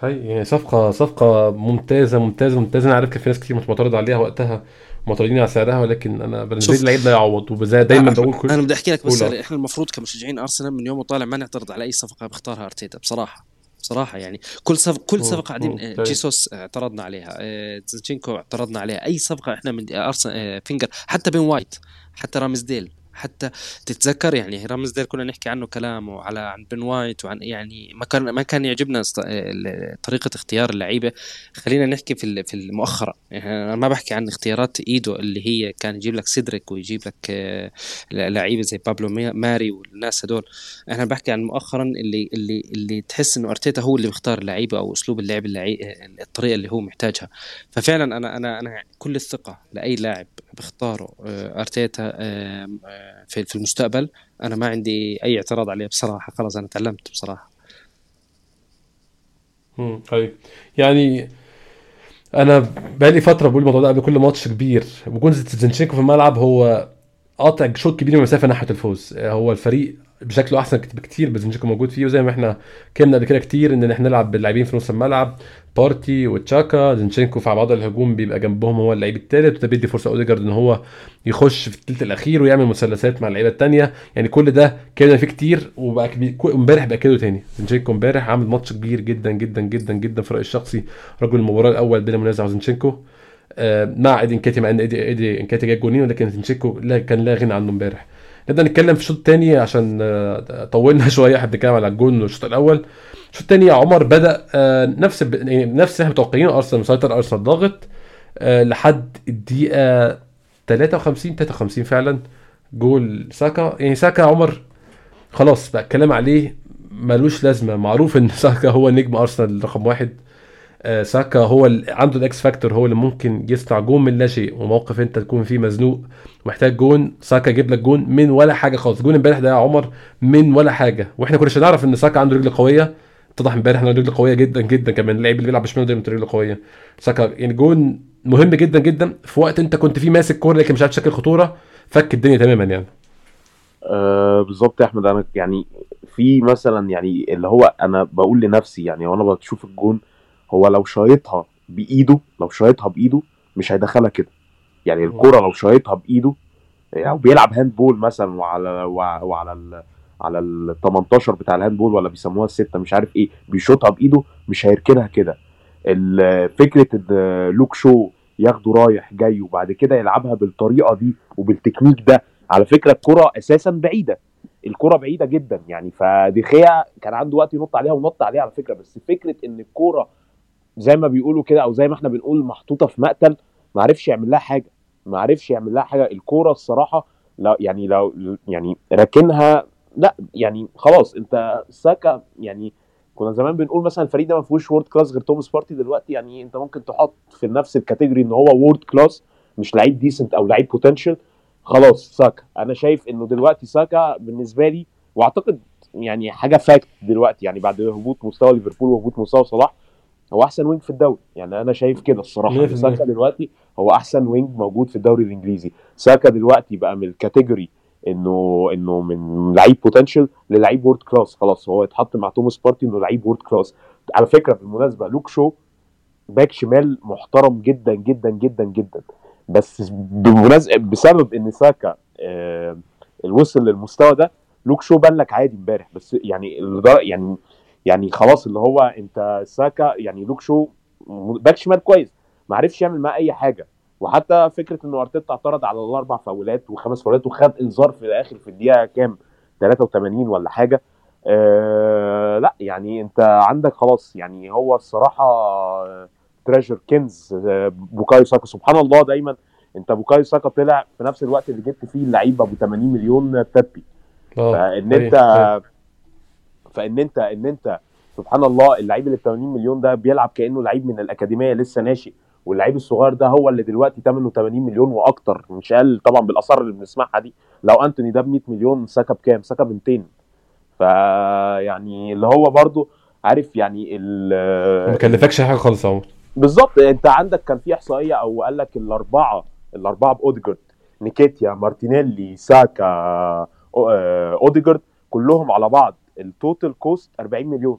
A: هاي يعني صفقة صفقة ممتازة ممتازة ممتازة. أنا عارف كان في ناس كتير مش معترضة عليها وقتها. معترضين على سعرها ولكن أنا بالنسبة لي. اللعيب لا يعوض وزي دايما بقول كل
B: أنا بدي أحكي لك بس إحنا المفروض كمشجعين أرسنال من يوم وطالع ما نعترض على أي صفقة بيختارها أرتيتا بصراحة بصراحة يعني كل صفقه كل. صفقة قاعدين
A: مم.
B: آه،. جيسوس اعترضنا عليها آه، زينشينكو اعترضنا عليها أي صفقة إحنا من أرسنال آه، فينجر حتى بين وايت حتى رامزديل حتى تتذكر يعني رامزديل كنا نحكي عنه كلامه على عن بن وايت وعن يعني ما كان ما كان يعجبنا ال- طريقة اختيار اللعيبة. خلينا نحكي في في المؤخرة. يعني أنا ما بحكي عن اختيارات إيدو اللي هي كان يجيب لك سيدريك ويجيب لك آه، لعيبة زي بابلو ماري والناس هدول. أنا بحكي عن مؤخرا اللي اللي اللي تحس إنه أرتيتا هو اللي بيختار اللعيبة أو أسلوب اللعب اللعي... الطريقة اللي هو محتاجها. ففعلا أنا أنا أنا كل الثقة لأي لاعب بختاره آه، أرتيتا آه، في المستقبل. أنا ما عندي أي اعتراض عليه بصراحة. خلاص أنا تعلمت بصراحة.
A: مم. أيوة. يعني أنا بقالي فترة بقول الموضوع ده قبل كل ماتش كبير. وجود زينشينكو في الملعب هو قاطع شوط كبير من المسافه ناحية الفوز. هو الفريق بشكله أحسن بكتير بزنشينكو موجود فيه. وزي ما إحنا اتكلمنا قبل كده كتير إن إحنا نلعب باللاعبين في نص الملعب. بارتي وتشاكا زنشينكو في بعض الهجوم بيبقى جنبهم هو اللعيب الثالث وده بيدي فرصة اوديجارد إن هو يخش في الثلث الأخير ويعمل مثلثات مع اللعيبة الثانية يعني كل ده اتكلمنا فيه كتير وبقى امبارح باكده تاني. زنشينكو امبارح عامل ماتش كبير جدا جدا جدا جدا في رأيي الشخصي. رجل المباراة الأول بلا منازع زنشينكو آه، مع إيدي إنكيتيا مع إن ايدي إيدي إنكيتيا جاي جونين ولكن زنشينكو لا كان لا غنى عنه امبارح. نبدأ نتكلم في الشوط الثاني عشان آه، طولنا شوية. إحنا بنتكلم على الجون والشوط الأول. الشوط الثاني يا عمر؟ بدأ آه، نفس يعني نفس اللي إحنا متوقعينه أرسنال مسيطر أرسنال ضاغط آه، لحد الدقيقة 53 53 فعلا جون ساكا. يعني ساكا عمر خلاص بقى الكلام عليه ملوش لازمة. معروف إن ساكا هو نجم أرسنال رقم واحد. آه، ساكا هو اللي عنده ال X factor هو اللي ممكن يصنع جون من لا شيء وموقف أنت تكون فيه مزنوق محتاج جون. ساكا يجيب لك جون من ولا حاجة خالص. جون امبارح ده يا عمر من ولا حاجة. وإحنا ما كناش نعرف إن ساكا عنده رجل قوية. اتضح امبارح انه رجل قوية جدا جدا كمان. اللاعب اللي بيلعب بشماله دايما رجله قوية. ساكا يعني جون مهم جدا جدا. في وقت أنت كنت فيه ماسك كورة لكن مش عارف تشكل خطورة فك الدنيا تماما يعني.
C: آه بالظبط يا أحمد. أنا يعني في مثلا يعني اللي هو أنا بقول لنفسي يعني وأنا بشوف الجون هو لو شايطها بإيده لو شايطها بإيده مش هيدخلها كده. يعني الكرة لو شايطها بإيده أو بيلعب handball مثلا وعلى وع- وعلى ال على ال 18 بتاع ال handball ولا بيسموها الستة مش عارف إيه بيشوطها بإيده مش هيركنها كده. فكرة إن لوك شو ياخده رايح جاي وبعد كده يلعبها بالطريقة دي وبالتكنيك ده على فكرة الكرة أساسا بعيدة الكرة بعيدة جدا يعني. فدي خيا كان عنده وقت ينط عليها ونط عليها على فكرة بس فكرة إن الكوره زي ما بيقولوا كده أو زي ما إحنا بنقول محطوطة في مقتل ما عرفش يعمل لها حاجة ما عرفش يعمل لها حاجة. الكوره الصراحة لو يعني لو يعني راكنها لا يعني خلاص انت ساكا يعني كنا زمان بنقول مثلا الفريق ده ما فيهوش world class غير توماس بارتي دلوقتي يعني انت ممكن تحط في نفس ال category ان هو world class مش لعيب decent أو لعيب potential خلاص ساكا. أنا شايف إنه دلوقتي ساكا بالنسبة لي وأعتقد يعني حاجة fact دلوقتي يعني بعد هبوط مستوى ليفربول وهبوط مستوى صلاح هو أحسن wing في الدوري. يعني أنا شايف كده الصراحة
A: 100%.
C: ساكا دلوقتي هو أحسن wing موجود في الدوري الإنجليزي. ساكا دلوقتي بقى من ال category انه انه من لعيب potential للعيب world class خلاص هو اتحط مع توماس بارتي انه لعيب world class على فكرة بالمناسبة لوك شو back شمال محترم جدا جدا جدا جدا. بس بالمناسبه بسبب إن ساكا آه وصل للمستوى ده لوك شو بان لك عادي امبارح. بس يعني يعني يعني خلاص اللي هو أنت ساكا يعني لوك شو back شمال كويس. ما عرفش يعمل معاه أي حاجة. وحتى فكرة إنه أرتيتا اعترض على الأربع فاولات وخمس فاولات وخد إنذار في الآخر في الدقيقة كام؟ 83 ولا حاجة. آه لا يعني أنت عندك خلاص يعني هو الصراحة treasure كنز آه، بوكايو ساكا. سبحان الله دايما أنت بوكايو ساكا طلع في نفس الوقت اللي جبت فيه اللعيب أبو 80 مليون بيبي
A: آه
C: فإن
A: أنت.
C: فإن أنت إن أنت سبحان الله اللعيب اللي ب 80 مليون ده بيلعب كأنه لعيب من الأكاديمية لسه ناشئ. واللعيب الصغير ده هو اللي دلوقتي ثمنه 80 مليون وأكتر مش أقل طبعا بالأسعار اللي بنسمعها دي. لو أنتوني ده ب 100 مليون ساكا بكام؟ ساكا ب 200 فيعني اللي هو برضو عارف يعني ال-
A: ما كلفكش حاجة خالص يا عمر.
C: بالظبط. أنت عندك كان في إحصائية أو قال لك الأربعة الأربعة بأوديجارد نكيتيا مارتينيلي ساكا آه، أوديجارد كلهم على بعض. ال total cost 40 مليون.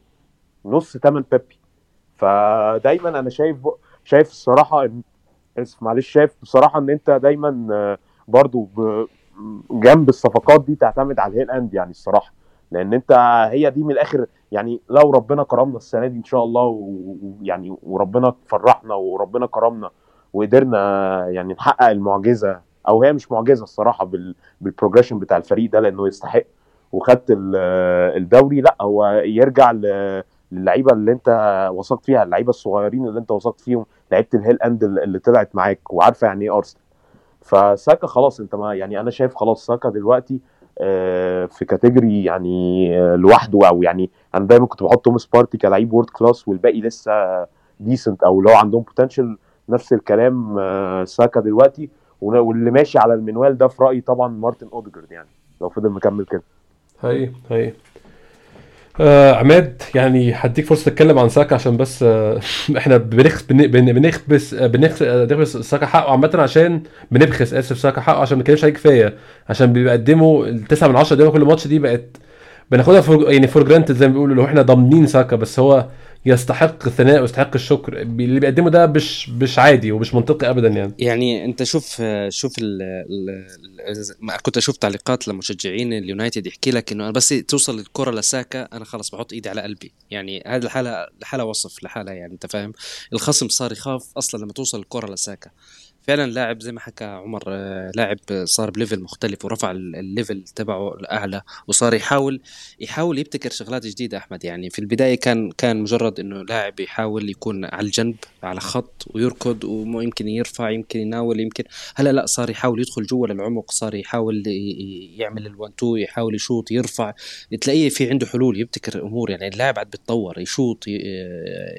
C: نص ثمن بيبي. فدايما أنا شايف شايف الصراحة إن- اسف معلش شايف بصراحة إن أنت دايما آه، برضو جنب الصفقات دي تعتمد على الهيل إند يعني الصراحة. لأن أنت هي دي من الآخر يعني لو ربنا كرمنا السنة دي إن شاء الله ويعني وربنا فرحنا وربنا كرمنا وقدرنا يعني نحقق المعجزة أو هي مش معجزة الصراحة بال بال progression بتاع الفريق ده لأنه يستحق وخدت ال- الدوري لأ هو يرجع للعيبة اللي انت وثقت فيها اللعيبة الصغيرين اللي انت وثقت فيهم لعيبة الهيل اند اللي طلعت معاك وعارفة يعني إيه أرسنال. فساكا خلاص انت ما يعني أنا شايف خلاص ساكا دلوقتي آه، في category يعني آه، لوحده أو يعني أنا دايما كنت بحط توماس بارتي كلعيب world class والباقي لسه decent أو لو عندهم potential نفس الكلام آه، ساكا دلوقتي. واللي ماشي على المنوال ده في رأيي طبعا مارتن أوديجارد يعني لو فضل مكمل كده.
A: هاي هاي آه عماد يعني هديك فرصة تتكلم عن ساكا عشان بس آه إحنا بنخ بن- بن- بنخبس آه، بنخ آه، بنخبس ساكا حقه عامة عشان بنبخس آسف ساكا حقه عشان ما بنتكلمش عليه كفاية عشان بيقدموا التسعة من 10 دقيقه كل ماتش دي بقت بناخدها for يعني for granted زي ما بيقولوا لو إحنا ضامنين ساكا بس هو يستحق الثناء ويستحق الشكر. اللي بيقدمه ده مش مش عادي ومش منطقي ابدا يعني.
B: يعني أنت شوف شوف ال ال كنت أشوف تعليقات لمشجعين اليونايتد يحكي لك إنه بس توصل الكرة لساكا أنا خلص بحط إيدي على قلبي. يعني هذه الحالة الحالة وصف لحالها يعني أنت فاهم؟ الخصم صار يخاف أصلا لما توصل الكرة لساكا. فعلا لاعب زي ما حكى عمر آه، لاعب صار ب level مختلف ورفع ال- ال level تبعه لأعلى وصار يحاول يحاول يبتكر شغلات جديدة أحمد. يعني في البداية كان كان مجرد إنه لاعب يحاول يكون على الجنب على خط ويركض ويمكن يرفع يمكن يناول يمكن. هلأ لا صار يحاول يدخل جوا للعمق صار يحاول يعمل ال one two يحاول يشوط يرفع. تلاقيه في عنده حلول يبتكر أمور. يعني اللاعب عاد بيتطور يشوط ي-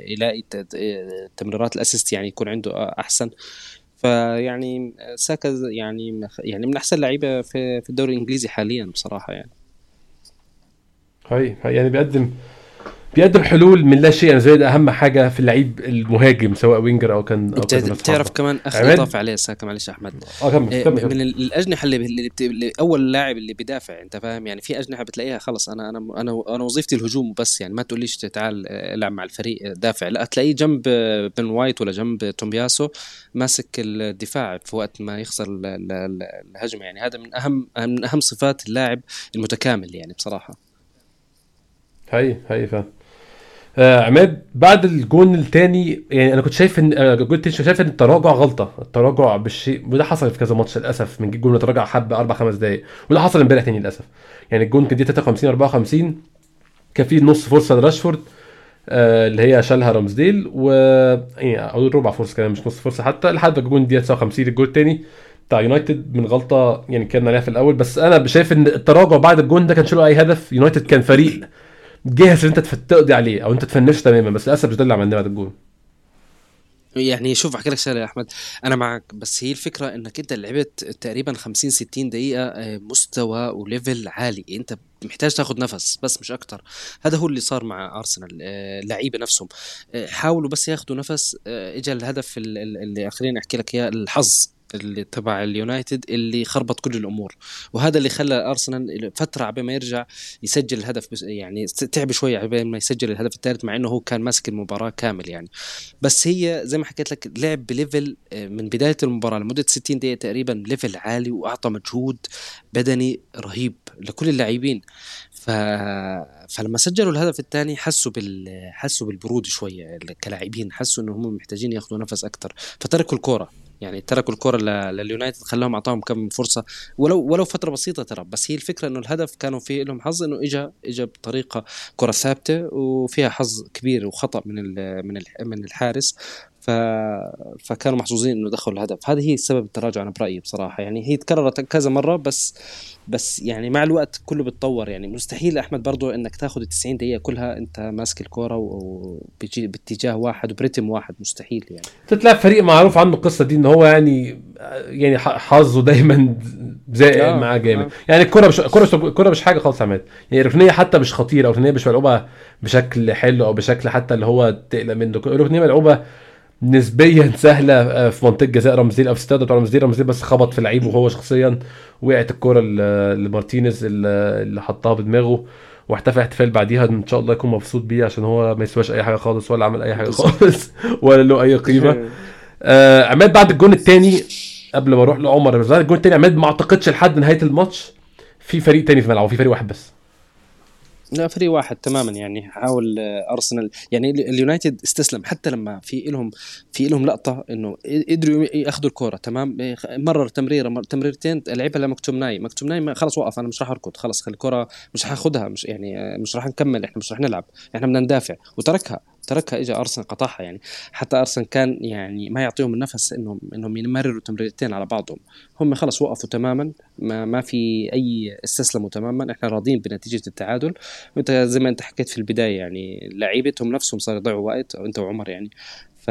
B: يلاقي ت- تمريرات ال assist يعني يكون عنده أحسن. فيعني ساكا يعني يعني من أحسن اللعيبه في الدوري الإنجليزي حاليا بصراحة يعني.
A: هاي يعني بيقدم بيقدم حلول من لا شيء. أنا زي أهم حاجة في اللعيب المهاجم سواء winger أو كان أو
B: أنت
A: كان
B: بتعرف. كمان اخر؟ إضافة عليه ساكا معلش أحمد.
A: آه كمل
B: إيه،
A: كمل.
B: من ال- الأجنحة اللي, اللي, بت... اللي أول لاعب اللي بيدافع أنت فاهم؟ يعني في أجنحة بتلاقيها خلص أنا أنا أنا أنا وظيفتي الهجوم بس يعني ما تقوليش تعال آه، العب مع الفريق آه، دافع. لا تلاقيه جنب آه، بن وايت ولا جنب تومياسو ماسك الدفاع في وقت ما يخسر ال- ال- ال- الهجمة. يعني هذا من اهم من أهم صفات اللاعب المتكامل يعني بصراحة.
A: هاي هاي فاهم آه عماد بعد الجون الثاني يعني أنا كنت شايف إن آه، التاني شايف إن التراجع غلطة. التراجع بالشيء وده حصل في كذا ماتش للأسف من جون تراجع حبه أربع خمس دقائق وده حصل امبارح تاني للأسف. يعني الجون كان دي 53 54 كان فيه نص فرصة لراشفورد آه اللي هي شالها رامزديل و يعني أو ربع فرصة كمان مش نص فرصة حتى لحد الجون دي 59 الجول الثاني بتاع يونايتد من غلطة يعني كان عليها في الأول. بس أنا شايف إن التراجع بعد الجون ده كان له أي هدف. يونايتد كان فريق جاهز إن أنت تقضي عليه أو أنت ت finish ه تماما بس للأسف مش ده اللي عملناه بعد الجون.
B: يعني شوف أحكي لك شغلة يا أحمد. أنا معك بس هي الفكرة إنك أنت لعبت تقريبا 50 60 دقيقة آه، مستوى و level عالي. أنت محتاج تاخذ نفس بس مش أكتر. هذا هو اللي صار مع أرسنال آه، اللعيبة نفسهم. آه، حاولوا بس ياخذوا نفس. اجى الهدف ال- ال- اللي خليني أحكي لك إياه الحظ. اللي تبع اليونايتد اللي خربط كل الأمور. وهذا اللي خلى أرسنال فترة عبال ما يرجع يسجل الهدف بس يعني تعب شوية عبال ما يسجل الهدف الثالث مع إنه هو كان ماسك المباراة كامل يعني. بس هي زي ما حكيت لك لعب ب level آه، من بداية المباراة لمدة 60 دقيقة تقريبا level عالي وأعطى مجهود بدني رهيب لكل اللاعبين. ف... فلما سجلوا الهدف الثاني حسوا بال حسوا بالبرود شوية كلاعبين حسوا إنهم محتاجين ياخذوا نفس أكثر فتركوا الكورة. يعني تركوا الكرة ل- لليونايتد خلاهم أعطاهم كم فرصة. ولو ولو فترة بسيطة ترى بس هي الفكرة إنه الهدف كانوا في لهم حظ إنه اجى اجى بطريقة كرة ثابتة وفيها حظ كبير وخطأ من من من الحارس. ف... فكانوا محظوظين إنه دخلوا الهدف. هذه هي سبب التراجع أنا برأيي بصراحة. يعني هي تكررت كذا مرة بس بس يعني مع الوقت كله بيتطور يعني مستحيل أحمد برضو إنك تاخذ ال 90 دقيقة كلها أنت ماسك الكورة وبيجي باتجاه واحد وبرتم واحد. مستحيل يعني.
A: تتلعب فريق معروف عنه القصة دي إن هو يعني يعني حظه دايما زائق آه معاه جامد. آه. يعني الكره مش الكره مش الكره مش حاجة خالص يا عماد يعني الركنيه حتى مش خطيرة أو الركنيه مش ملعوبة بشكل حلو أو بشكل حتى اللي هو تقلق منه. الركنيه ملعوبة نسبيا سهلة آه، في منطقة جزاء رمزيل أو في استاد بتاع رمزيل رمزيل بس خبط في لعيب وهو شخصيا وقعت الكرة لمارتينيز اللي حطها بدماغه واحتفل احتفال بعديها. إن شاء الله يكون مبسوط بيه عشان هو ما يسواش أي حاجة خالص ولا عمل أي حاجة خالص ولا له أي قيمة. آه عماد بعد الجون الثاني قبل ما أروح لعمر بعد الجون الثاني عماد ما أعتقدش لحد نهاية الماتش في فريق تاني في ملعبه في فريق واحد بس.
B: لا فريق واحد تماما يعني. حاول أرسنال. يعني اليونايتد استسلم حتى لما في لهم في لهم لقطة إنه قدروا يأخذوا الكورة تمام؟ مرر تمريرة مر تمريرتين لعبها لمكتومناي مكتومناي خلص وقف أنا مش راح أركض خلص الكورة مش حاخذها مش يعني مش راح نكمل إحنا مش راح نلعب إحنا بدنا ندافع وتركها. تركها اجى ارسنال قطعها يعني. حتى ارسنال كان يعني ما يعطيهم النفس انهم إنهم يمرروا تمريرتين على بعضهم. هم خلص وقفوا تماما ما, ما في أي استسلموا تماما. إحنا راضيين بنتيجة التعادل. وانت زي ما أنت حكيت في البداية يعني لعيبتهم نفسهم صار يضيعوا وقت أنت وعمر يعني. ف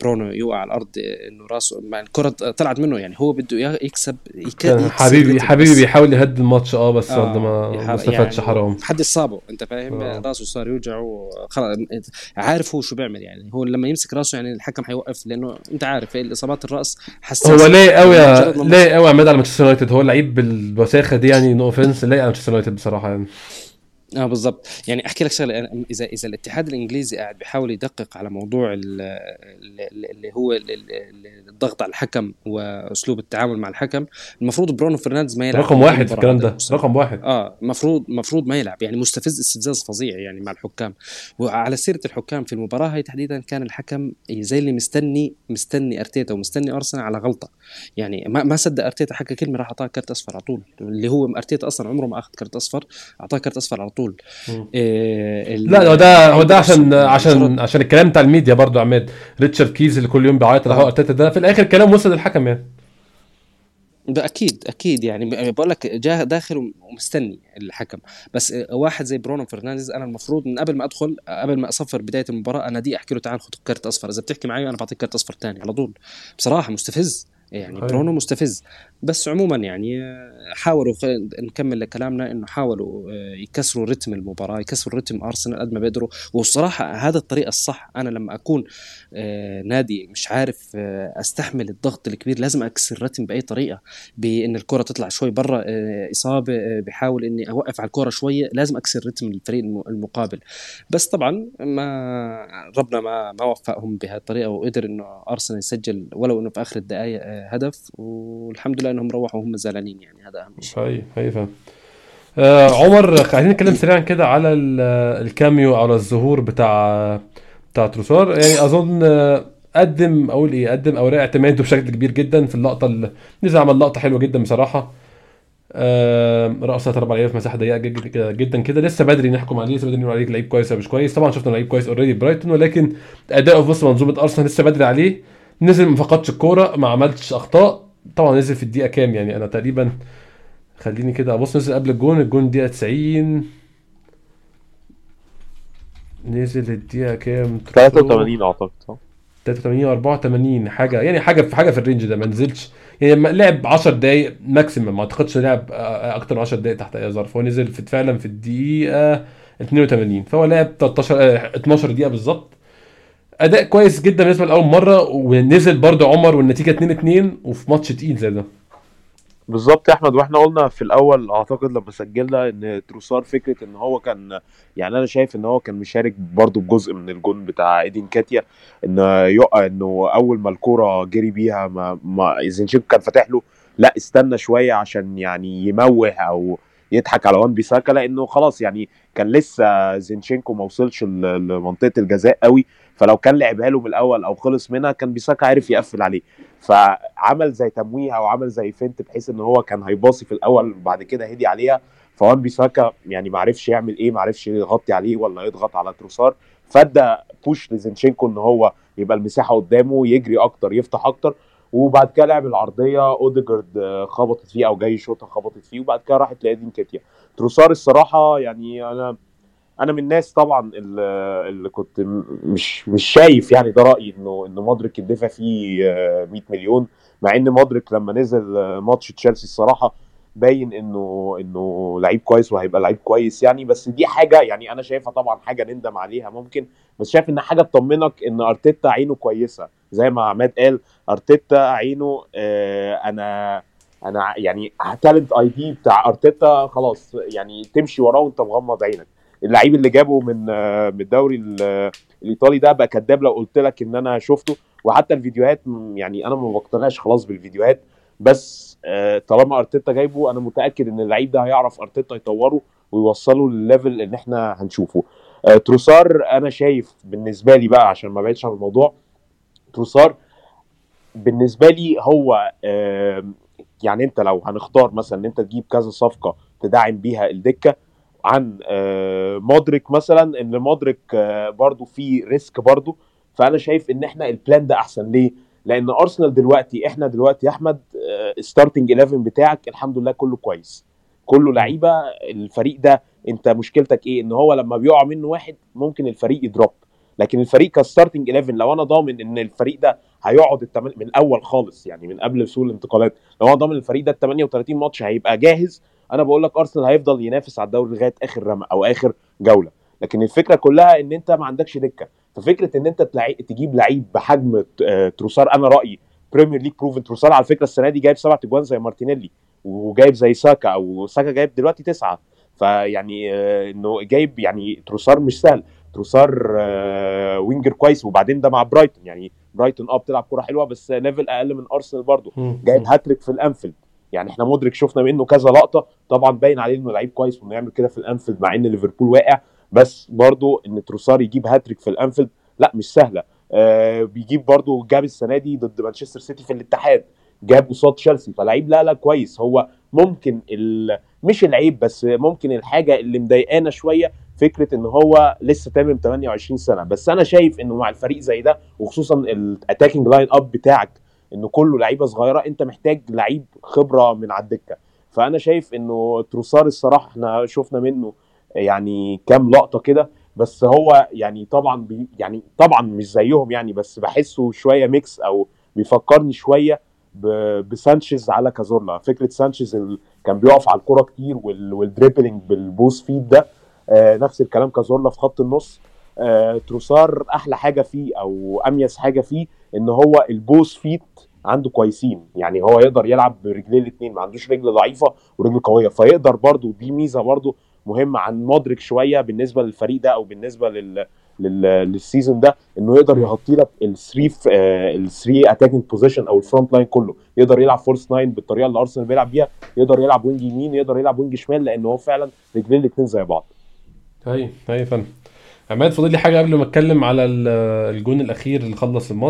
B: برونو يوقع على الأرض إنه راسه مع الكرة طلعت منه يعني هو بده يكسب,
A: يكسب حبيبي حبيبي بيحاول يهدي الماتش آه بس آه ما استفادش يعني حرام.
B: حد اصابه أنت فاهم؟ آه. راسه صار يوجع وخلاص عارف هو شو بيعمل يعني هو لما يمسك راسه يعني الحكم حيوقف لأنه أنت عارف الإصابات الرأس
A: حساسه هو لايق قوي لايق قوي عماد على مانشستر يونايتد هو لعيب بالوساخة دي يعني نو اوفنس لايق على مانشستر يونايتد بصراحة يعني.
B: آه بالضبط. يعني أحكي لك شغلة. إذا إذا الاتحاد الإنجليزي قاعد بيحاول يدقق على موضوع اللي هو الضغط على الحكم وأسلوب التعامل مع الحكم المفروض برونو فرنانديز ما يلعب
A: رقم واحد في الكلام ده رقم واحد.
B: آه المفروض المفروض ما يلعب يعني مستفز استفزاز فظيع يعني مع الحكام. وعلى سيرة الحكام في المباراة هي تحديدا كان الحكم زي اللي مستني مستني أرتيتا ومستني أرسنال على غلطة. يعني ما ما صدق أرتيتا حكى كلمة راح اعطاه كرت أصفر على طول. اللي هو أرتيتا أصلا عمره ما أخذ كرت أصفر أعطاه كرت أصفر على طول.
A: إيه لا هو ده هو ده عشان عشان عشان الكلام بتاع الميديا برضو عماد. ريتشارد كيز اللي كل يوم بيعيط على أرتيتا ده في الآخر كلام وصل للحكم يعني.
B: ده أكيد أكيد يعني. بقول لك جا داخل ومستني الحكم. بس واحد زي برونو فرنانديز أنا المفروض من قبل ما أدخل قبل ما أصفر بداية المباراة أنا دي أحكي له تعال خذ كرت أصفر. إذا بتحكي معي أنا بعطيك كرت أصفر ثاني على طول. بصراحة مستفز. يعني برونو مستفز. بس عموما يعني حاولوا نكمل كلامنا إنه حاولوا آه، يكسروا رتم المباراة يكسروا رتم أرسنال قد ما بيقدروا. والصراحة هذا الطريقة الصح. أنا لما أكون آه، نادي مش عارف آه، أستحمل الضغط الكبير لازم أكسر رتم بأي طريقة. بإن الكرة تطلع شوي برا إصابة بحاول إني أوقف على الكرة شوية لازم أكسر رتم الفريق المقابل. بس طبعا ما ربنا ما ما وفقهم بهذه الطريقة وقدر إنه أرسنال يسجل ولو إنه في آخر الدقائق هدف. والحمد لله انهم روحوا وهم زعلانين يعني هذا أهم شيء.
A: هاي فهم آه عمر عايزين نتكلم سريعا كده على ال cameo على الظهور بتاع بتاع تروسار يعني أظن آه، قدم أقول إيه قدم اوراق اعتماده بشكل كبير جدا في اللقطة اللي نزل عمل لقطه حلوة جدا بصراحة. آه رقصة أربع لعيبة في مساحة ضيقة جدا كده. لسه بدري نحكم عليه لسه بدري نقول عليه لعيب كويس مش كويس. طبعا شفنا لعيب كويس already برايتون ولكن اداؤه في وسط منظومة أرسنال لسه بدري عليه. نزل ما فقدش الكورة ما عملش أخطاء. طبعا نزل في الدقيقة كام يعني؟ أنا تقريبا خليني كده أبص نزل قبل الجون الجون دقيقة 90 نزل الدقيقة كام؟
C: 83 أعتقد صح؟
A: 83 84 حاجة يعني حاجة في حاجة في ال range ده ما نزلش. يعني لعب 10 دقايق maximum ما أعتقدش لعب أكتر من 10 دقايق تحت أي ظرف. هو نزل في فعلا في الدقيقة 82 فهو لعب 13 12 دقيقة بالظبط. أداء كويس جدا بالنسبة لأول مرة ونزل برضه عمر والنتيجة 2 2 وفي ماتش تقيل زي ده.
C: بالظبط يا أحمد. وإحنا قلنا في الأول أعتقد لما سجلنا إن تروسار فكرة إن هو كان يعني أنا شايف إن هو كان مشارك برضو بجزء من الجون بتاع إيدين كاتيا إن يقع إنه أول ما الكورة جري بيها ما, ما زينشينكو كان فاتح له لا استنى شوية عشان يعني يموه أو يضحك على وان بيساكا لأنه خلاص يعني كان لسه زينشينكو ما وصلش لمنطقة الجزاء قوي. فلو كان لعبها له من الأول أو خلص منها كان بيساكا عارف يقفل عليه. فعمل زي تمويه أو عمل زي feint بحيث إن هو كان هيباصي في الأول وبعد كده هدي عليها. فوان بيساكا يعني ما عرفش يعمل إيه ما عرفش يغطي عليه ولا يضغط على تروسار. فادى push لزينشينكو إن هو يبقى المساحة قدامه يجري أكتر يفتح أكتر. وبعد كده لعب العرضية أوديجارد آه، خبطت فيه أو جاي شوطها خبطت فيه. وبعد كده راحت لإدي نكيتياه تروسار الصراحة يعني أنا أنا من الناس طبعا اللي, كنت مش مش شايف يعني ده رأيي انه إنه مودريك يدفع فيه آه، 100 مليون مع إن مودريك لما نزل آه، ماتش تشيلسي الصراحة باين انه إنه لعيب كويس وهيبقى لعيب كويس يعني بس دي حاجة يعني أنا شايفها طبعا حاجة نندم عليها ممكن بس شايف ان حاجة تطمنك إن أرتيتا عينه كويسة. زي ما عماد قال أرتيتا عينه آه أنا أنا يعني talent ID بتاع أرتيتا خلاص يعني تمشي وراه وأنت مغمض عينك. اللعيب اللي جابه من آه، من الدوري ال- الإيطالي ده بقى كداب لو قلت لك إن أنا شفته. وحتى الفيديوهات يعني أنا ما بقتنعش خلاص بالفيديوهات. بس آه، طالما أرتيتا جايبه أنا متأكد إن اللعيب ده هيعرف أرتيتا يطوره ويوصله للل level اللي إحنا هنشوفه. آه، تروسار أنا شايف بالنسبة لي بقى عشان ما بعدش عن الموضوع تروسار بالنسبة لي هو يعني أنت لو هنختار مثلا إن أنت تجيب كذا صفقة تدعم بيها الدكة عن آه، مودريك مثلا إن مودريك آه، برضو في risk برضو فأنا شايف إن إحنا ال plan ده أحسن ليه؟ لأن أرسنال دلوقتي إحنا دلوقتي يا أحمد starting 11 بتاعك الحمد لله كله كويس كله لعيبة الفريق ده أنت مشكلتك إيه؟ إن هو لما بيقع منه واحد ممكن الفريق ي drop لكن الفريق ك starting 11 لو أنا ضامن إن الفريق ده هيقعد. من الأول خالص يعني من قبل سوق الانتقالات لو أنا ضامن الفريق ده ال 38 ماتش هيبقى جاهز أنا بقول لك ارسنال هيفضل ينافس على الدوري لغاية آخر رمى أو آخر جولة. لكن الفكرة كلها إن أنت ما عندكش دكة. ففكرة إن أنت تلعي... تجيب لعيب بحجم آه، تروسار أنا رأيي Premier League proven تروسار على فكرة السنة دي جايب سبع تجوان زي مارتينيلي وجايب زي ساكا أو ساكا جايب دلوقتي تسعة. فيعني آه، إنه جايب يعني تروسار مش سهل. تروسار آه، winger كويس وبعدين ده مع برايتون. يعني برايتون آه بتلعب كوره حلوة بس level أقل من أرسنال برضه جايب هاتريك في الأنفيلد. يعني إحنا مدرك شفنا منه كذا لقطة. طبعا باين عليه إنه لعيب كويس وإنه يعمل كده في الأنفيلد مع إن ليفربول واقع. بس برضه إن تروسار يجيب هاتريك في الأنفيلد لا مش سهلة. آه بيجيب برضه جاب السنة دي ضد مانشستر سيتي في الاتحاد. جاب قصاد تشيلسي فلعيب لا لا كويس. هو ممكن ال... مش العيب بس ممكن الحاجة اللي مضايقانا شوية فكرة إن هو لسه تامم 28 سنة. بس أنا شايف إنه مع الفريق زي ده وخصوصا ال attacking line up بتاعك إنه كله لعيبة صغيرة أنت محتاج لعيب خبرة من على الدكة. فأنا شايف إنه تروسار الصراحة إحنا شفنا منه يعني كام لقطة كده بس هو يعني طبعا بي يعني طبعا مش زيهم يعني بس بحسه شوية mix أو بيفكرني شوية بسانشيز على كازورلا. فكرة سانشيز ال- كان بيقف على الكورة كتير وال- وال dribbling بال both feet ده آه نفس الكلام كازورلا في خط النص. آه تروسار أحلى حاجة فيه أو أميز حاجة فيه إن هو ال both feet عنده كويسين. يعني هو يقدر يلعب برجليه الاثنين ما عندوش رجل ضعيفة ورجل قوية. فيقدر برضو دي ميزة برضو مهمة عن مودريك شوية بالنسبة للفريق ده أو بالنسبة لل لل- لل season ده إنه يقدر يغطي لك ال three ال three attacking position أو ال front line كله. يقدر يلعب false nine بالطريقة اللي ارسنال بيلعب بيها يقدر يلعب wing يمين يقدر يلعب wing شمال لأن هو فعلا رجليه الاثنين زي بعض.
A: هاي هاي فن عماد فاضل لي حاجة قبل ما أتكلم على ال- الجون الأخير اللي خلص الماتش؟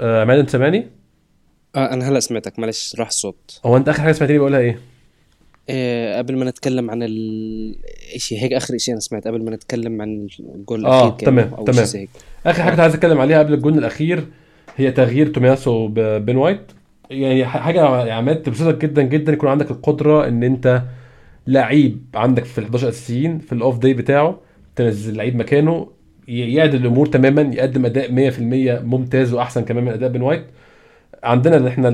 A: آه، عماد انت سامعني؟
B: آه أنا هلا سمعتك معلش راح الصوت
A: هو أنت آخر حاجة سمعتني بقولها إيه؟
B: آه قبل ما نتكلم عن الشيء هيك آخر شيء أنا سمعت قبل ما نتكلم عن الجون
A: آه،
B: الأخير كان
A: تمام، تمام.
B: هيك
A: آخر حاجة كنت عايز أتكلم عليها قبل الجون الأخير هي تغيير تومياسو ببين وايت يعني حاجة يا عماد تبسطك جدا جدا يكون عندك القدرة إن أنت لعيب عندك في ال 11 أساسيين في ال off day بتاعه تنزل لعيب مكانه يعدل الأمور تماما يقدم أداء 100% ممتاز وأحسن كمان من أداء بين وايت. عندنا ان إحنا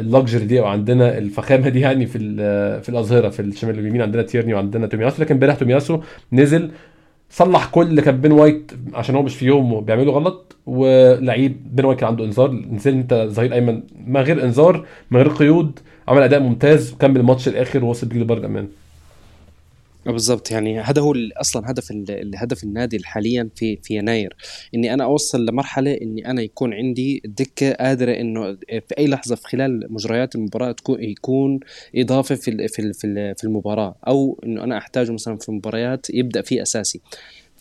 A: ال luxury دي أو عندنا الفخامة دي يعني في في الأظهرة في الشمال اليمين عندنا تيرني وعندنا تومياسو. لكن امبارح تومياسو نزل صلح كل اللي كان بين وايت عشان هو مش في يوم بيعمله غلط. ولعيب بين وايت كان عنده إنذار. نزل أنت ظهير أيمن من غير إنذار من غير قيود عمل أداء ممتاز كمل الماتش الآخر ووصل بيه لبر الامان
B: بالضبط. يعني هذا هو أصلا هدف ال- الهدف النادي حاليا في في يناير. إني أنا أوصل لمرحلة إني أنا يكون عندي دكة قادرة إنه في أي لحظة في خلال مجريات المباراة تكون يكون إضافة في في في المباراة أو إنه أنا أحتاجه مثلا في مباريات يبدأ فيه أساسي.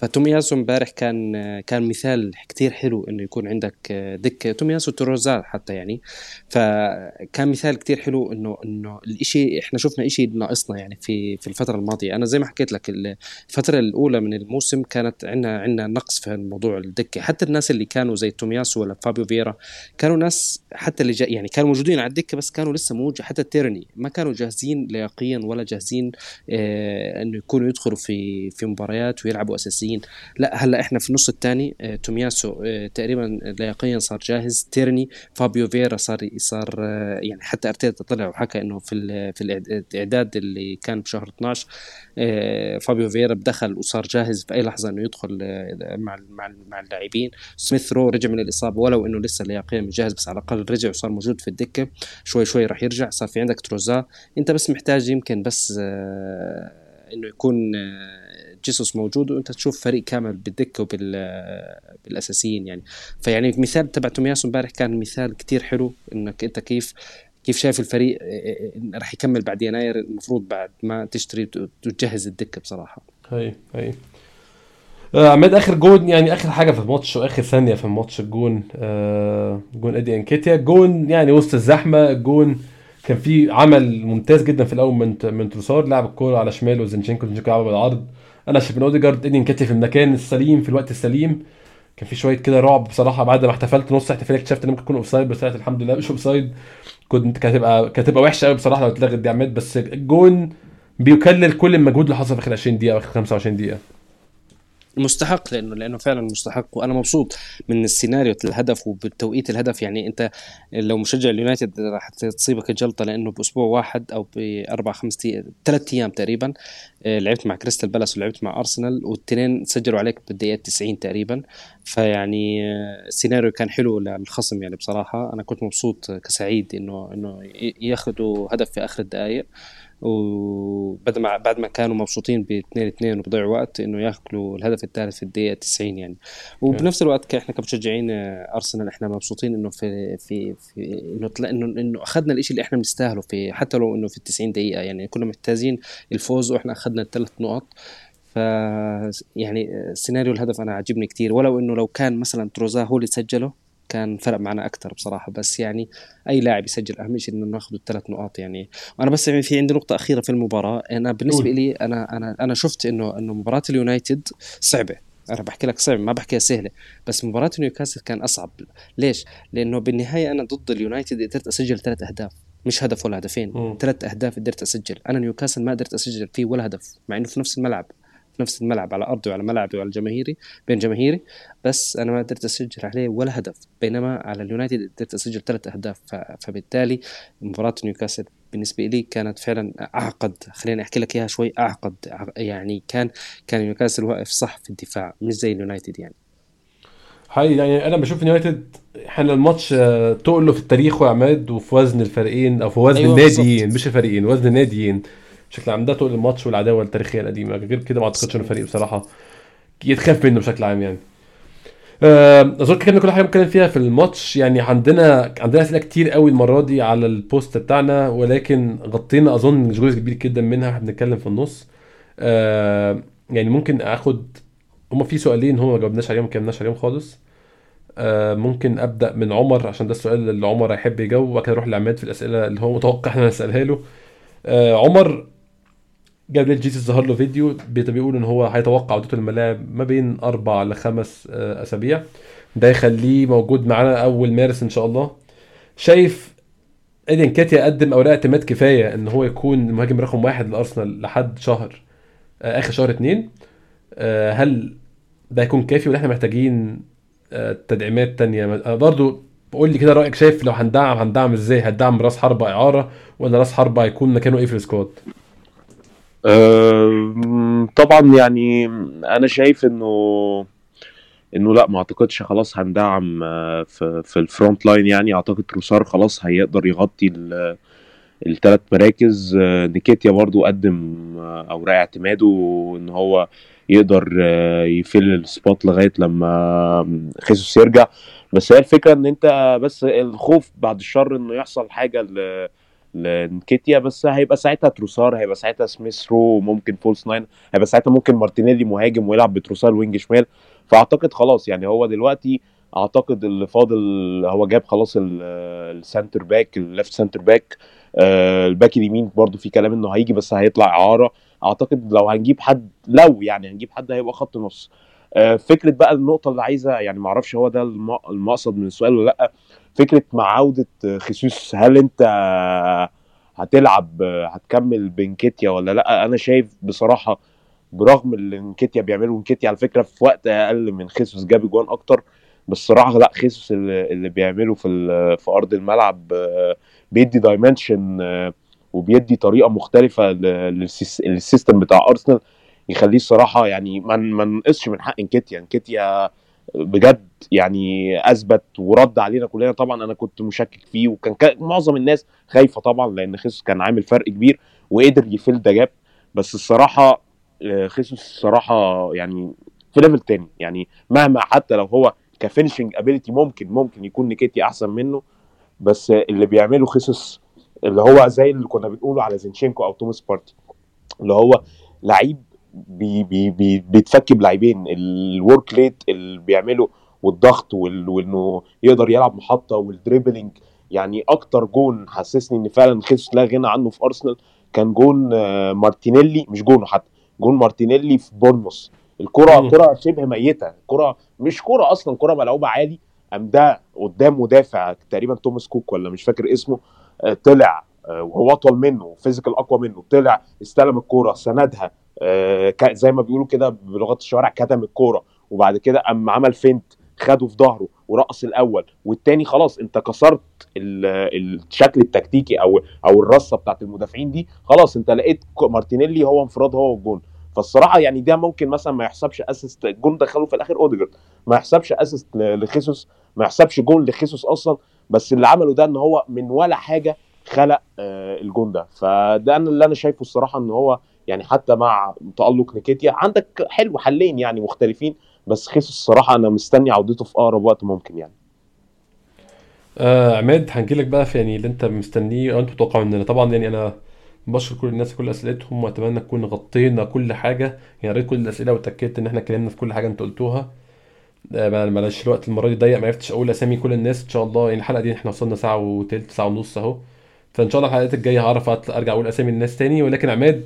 B: فتومياسو امبارح كان كان مثال كتير حلو إنه يكون عندك دكة. تومياسو تروزا حتى يعني. فكان مثال كتير حلو إنه إنه الإشي إحنا شفنا إشي ناقصنا يعني في في الفترة الماضية. أنا زي ما حكيت لك الفترة الأولى من الموسم كانت عندنا عندنا نقص في موضوع الدكة. حتى الناس اللي كانوا زي تومياسو ولا فابيو فيرا كانوا ناس حتى اللي يعني كانوا موجودين على الدكة بس كانوا لسه مو حتى تيرني ما كانوا جاهزين لياقيا ولا جاهزين آه إنه يكونوا يدخلوا في في مباريات ويلعبوا اساسيين لا هلا إحنا في النص الثاني آه تومياسو آه تقريبا لياقيا صار جاهز. تيرني فابيو فيرا صار صار آه يعني حتى أرتيتا طلع وحكى إنه في في الإعداد اللي كان بشهر 12 آه فابيو فيرا بدخل وصار جاهز في أي لحظة إنه يدخل آه مع مع مع اللاعبين. سميث رو رجع من الإصابة ولو إنه لسه لياقيا مش جاهز بس على الأقل رجع وصار موجود في الدكة. شوي شوي راح يرجع. صار في عندك تروزا. أنت بس محتاج يمكن بس آه إنه يكون آه جيسوس موجود وانت تشوف فريق كامل بالدكة وبالاساسيين يعني. فيعني مثال تبع تومياسو امبارح كان مثال كتير حلو إنك أنت كيف كيف شايف الفريق راح يكمل بعد يناير. المفروض بعد ما تشتري وتجهز الدكة بصراحة.
A: هي هي آه عماد آخر جون يعني آخر حاجة في الماتش وآخر ثانية في الماتش الجون آه جون إدي انكيتيا. جون يعني وسط الزحمة الجون كان في عمل ممتاز جدا في الأول من من تروسار لعب الكورة على شماله وزنشينكو زنشينكو لعبها بالعرض. أنا شايف إن أوديجارد ادي انكيتيا في المكان السليم في الوقت السليم. كان في شوية كده رعب بصراحة. بعد ما احتفلت نص احتفالية اكتشفت إن ممكن يكون offside بس طلعت الحمد لله مش offside. كنت كانت هتبقى كانت هتبقى وحشة قوي بصراحة لو اتلغت دي عماد بس الجون بيكلل كل المجهود اللي حصل في آخر 20 دقيقة أو اخر 25 دقيقة.
B: مستحق لأنه لأنه فعلا مستحق. وأنا مبسوط من السيناريو الهدف وبالتوقيت الهدف. يعني أنت لو مشجع اليونايتد راح تصيبك الجلطة لأنه بأسبوع واحد أو بأربع خمس ثلاث أيام تقريبا لعبت مع كريستال بالاس ولعبت مع أرسنال والتنين سجلوا عليك بالدقيقة 90 تقريبا. فيعني السيناريو كان حلو للخصم يعني بصراحة. أنا كنت مبسوط كسعيد انه إنه ياخذوا هدف في آخر الدقائق وبعد ما بعد ما كانوا مبسوطين ب 2 2 وبضيعوا وقت إنه يأكلوا الهدف الثالث في الدقيقة 90 يعني. وبنفس الوقت إحنا كمشجعين أرسنال إحنا مبسوطين إنه في في في إنه طلع انه إنه أخذنا الشيء اللي إحنا بنستاهله في حتى لو إنه في ال 90 دقيقة يعني كنا محتاجين الفوز وإحنا أخذنا الثلاث نقط. ف يعني سيناريو الهدف أنا عجبني كثير ولو إنه لو كان مثلا تروزا هو اللي سجله كان فرق معنا أكثر بصراحة. بس يعني أي لاعب يسجل أهم شيء إنه ناخذ الثلاث نقاط يعني. وأنا بس يعني في عندي نقطة أخيرة في المباراة. أنا بالنسبة لي أنا أنا أنا شفت إنه إنه مباراة اليونايتد صعبة. أنا بحكي لك صعب ما بحكيها سهلة. بس مباراة نيوكاسل كان أصعب. ليش؟ لأنه بالنهاية أنا ضد اليونايتد قدرت أسجل ثلاث أهداف. مش هدف ولا هدفين ثلاث أهداف قدرت أسجل. أنا نيوكاسل ما قدرت أسجل فيه ولا هدف مع إنه في نفس الملعب. في نفس الملعب على أرضي وعلى ملعبي وعلى جماهيري بين جماهيري. بس أنا ما قدرت أسجل عليه ولا هدف بينما على اليونايتد قدرت أسجل ثلاث أهداف. فبالتالي مباراة نيوكاسل بالنسبة لي كانت فعلا أعقد خليني أحكي لك إياها شوي أعقد. يعني كان كان نيوكاسل واقف صح في الدفاع مش زي اليونايتد يعني.
A: حقيقي يعني أنا بشوف اليونايتد إحنا الماتش تقله في التاريخ وعماد وفي وزن الفريقين أو في وزن أيوة الناديين مش الفريقين وزن الناديين. بشكل عام. ده تقل الماتش والعداوة التاريخية القديمة. غير كده ما أعتقدش إنه فريق بصراحة يتخاف منه بشكل عام يعني. أظن كده كل حاجة بنتكلم فيها في الماتش. يعني عندنا عندنا أسئلة كتير قوي المرة دي على البوست بتاعنا ولكن غطينا أظن جزء كبير جدا منها. إحنا بنتكلم في النص. أه يعني ممكن آخد هما في سؤالين هما ما جاوبناش عليهم ما اتكلمناش عليهم خالص. أه ممكن أبدأ من عمر عشان ده السؤال اللي عمر هيحب يجاوب وبعد كده أروح لعماد في الأسئلة اللي هو متوقع إحنا نسالها له. عمر جابريل جيسوس ظهر له فيديو بيقول إن هو هيتوقع عودته الملاعب ما بين أربع لخمس أسابيع. ده يخليه موجود معانا أول مارس إن شاء الله. شايف ايدن كاتيا قدم اوراق اعتماد كفاية إن هو يكون المهاجم رقم واحد لأرسنال لحد شهر آخر شهر اتنين؟ هل ده هيكون كافي ولا إحنا محتاجين تدعيمات تانية؟ برضو قول لي كده رأيك شايف لو هندعم هندعم إزاي؟ هتدعم راس حربة إعارة ولا راس حربة هيكون مكانه إيه في ال
C: squad؟ طبعا يعني أنا شايف إنه إنه لا ما أعتقدش خلاص هندعم آه، في في ال front line يعني. أعتقد تروسار خلاص هيقدر يغطي الثلاث مراكز. آه، نيكيتيا برضو قدم آه، أوراق اعتماده إن هو يقدر ي fill ال spot لغاية لما خيسوس يرجع. بس هي الفكرة إن أنت بس الخوف بعد الشر إنه يحصل حاجة ل لنكيتيا بس هيبقى ساعتها تروسار هيبقى ساعتها سميث رو ممكن false nine هيبقى ساعتها ممكن مارتينيلي مهاجم ويلعب بتروسار wing شمال. فأعتقد خلاص يعني هو دلوقتي أعتقد اللي فاضل هو gap خلاص ال- ال centre back ال left centre back الباك اليمين برضو في كلام إنه هيجي بس هيطلع إعارة. أعتقد لو هنجيب حد لو يعني هنجيب حد هيبقى خط نص فكرة بقى النقطة اللي عايزة يعني ما أعرفش هو ده الم- المقصد من السؤال ولا لأ فكرة مع عودة آه، خيسوس هل انت هتلعب آه، هتكمل بنكيتيا ولا لأ؟ أنا شايف بصراحة برغم اللي نكيتيا بيعمله نكيتيا على فكرة في وقت أقل من خيسوس جاب جوان أكتر بس صراحة لأ خيسوس اللي, بيعمله في في أرض الملعب آه، بيدي dimension وبيدي طريقة مختلفة لل system بتاع أرسنال. يخليه الصراحة يعني ما ما نقصش من حق نكيتيا نكيتيا بجد يعني أثبت ورد علينا كلنا. طبعا أنا كنت مشكك فيه وكان كان معظم الناس خايفة طبعا لأن خيسوس كان عامل فرق كبير وقدر يفيل the gap. بس الصراحة آه، خيسوس الصراحة يعني في level تاني. يعني مهما حتى لو هو ك finishing ability ممكن ممكن يكون نيكيتيا أحسن منه. بس اللي بيعمله خيسوس اللي هو زي اللي كنا بنقوله على زينشينكو أو توماس بارتي اللي هو لعيب بي بي بي بيتفك بلاعبين. ال work rate اللي بيعمله والضغط وال- وإنه يقدر يلعب محطة وال dribbling يعني أكتر جون حسسني إن فعلا خيسوس لا غنى عنه في أرسنال كان جون آه، مارتينيلي مش جونه حتى جون مارتينيلي في بورنموث.
A: الكرة.
C: كرة شبه ميتة. كرة مش كرة أصلا كرة ملعوبة عالي قام ده قدام مدافع تقريبا توماس كوك ولا مش فاكر اسمه آه، طلع آه، وهو أطول منه physical أقوى منه طلع استلم الكوره سندها. زي ما بيقولوا كده بلغة الشوارع كتم الكوره وبعد كده قام عمل feint خده في ظهره ورقص الأول والتاني خلاص أنت كسرت ال- الشكل التكتيكي أو أو الرصة بتاعت المدافعين دي خلاص أنت لقيت مارتينيلي هو انفراد هو والجون. فالصراحة يعني ده ممكن مثلا ما يحسبش assist الجون دخله في الآخر أوديجارد. ما يحسبش assist لخيسوس ما يحسبش جون لخيسوس أصلا. بس اللي عمله ده إن هو من ولا حاجة خلق آه، الجون ده. فده أنا اللي أنا شايفه الصراحة إن هو يعني حتى مع تألق نيكيتيا. عندك حلو حلين يعني مختلفين بس خيسوس الصراحه أنا مستني عودته في أقرب وقت ممكن يعني.
A: آه عماد هنجيلك بقى في يعني اللي أنت مستنيه. أو انت متوقع مننا طبعا يعني أنا بشكر كل الناس كل أسئلتهم وأتمنى نكون غطينا كل حاجة. يعني قريت كل الأسئلة واتاكدت إن إحنا اتكلمنا في كل حاجة أنت قلتوها. آه معلش الوقت المرة دي ضيق ما عرفتش أقول أسامي كل الناس. إن شاء الله يعني الحلقة دي إحنا وصلنا ساعة وتلت ساعة ونص أهو. فإن شاء الله الحلقات الجاية هعرف أرجع أقول أسامي الناس تاني. ولكن عماد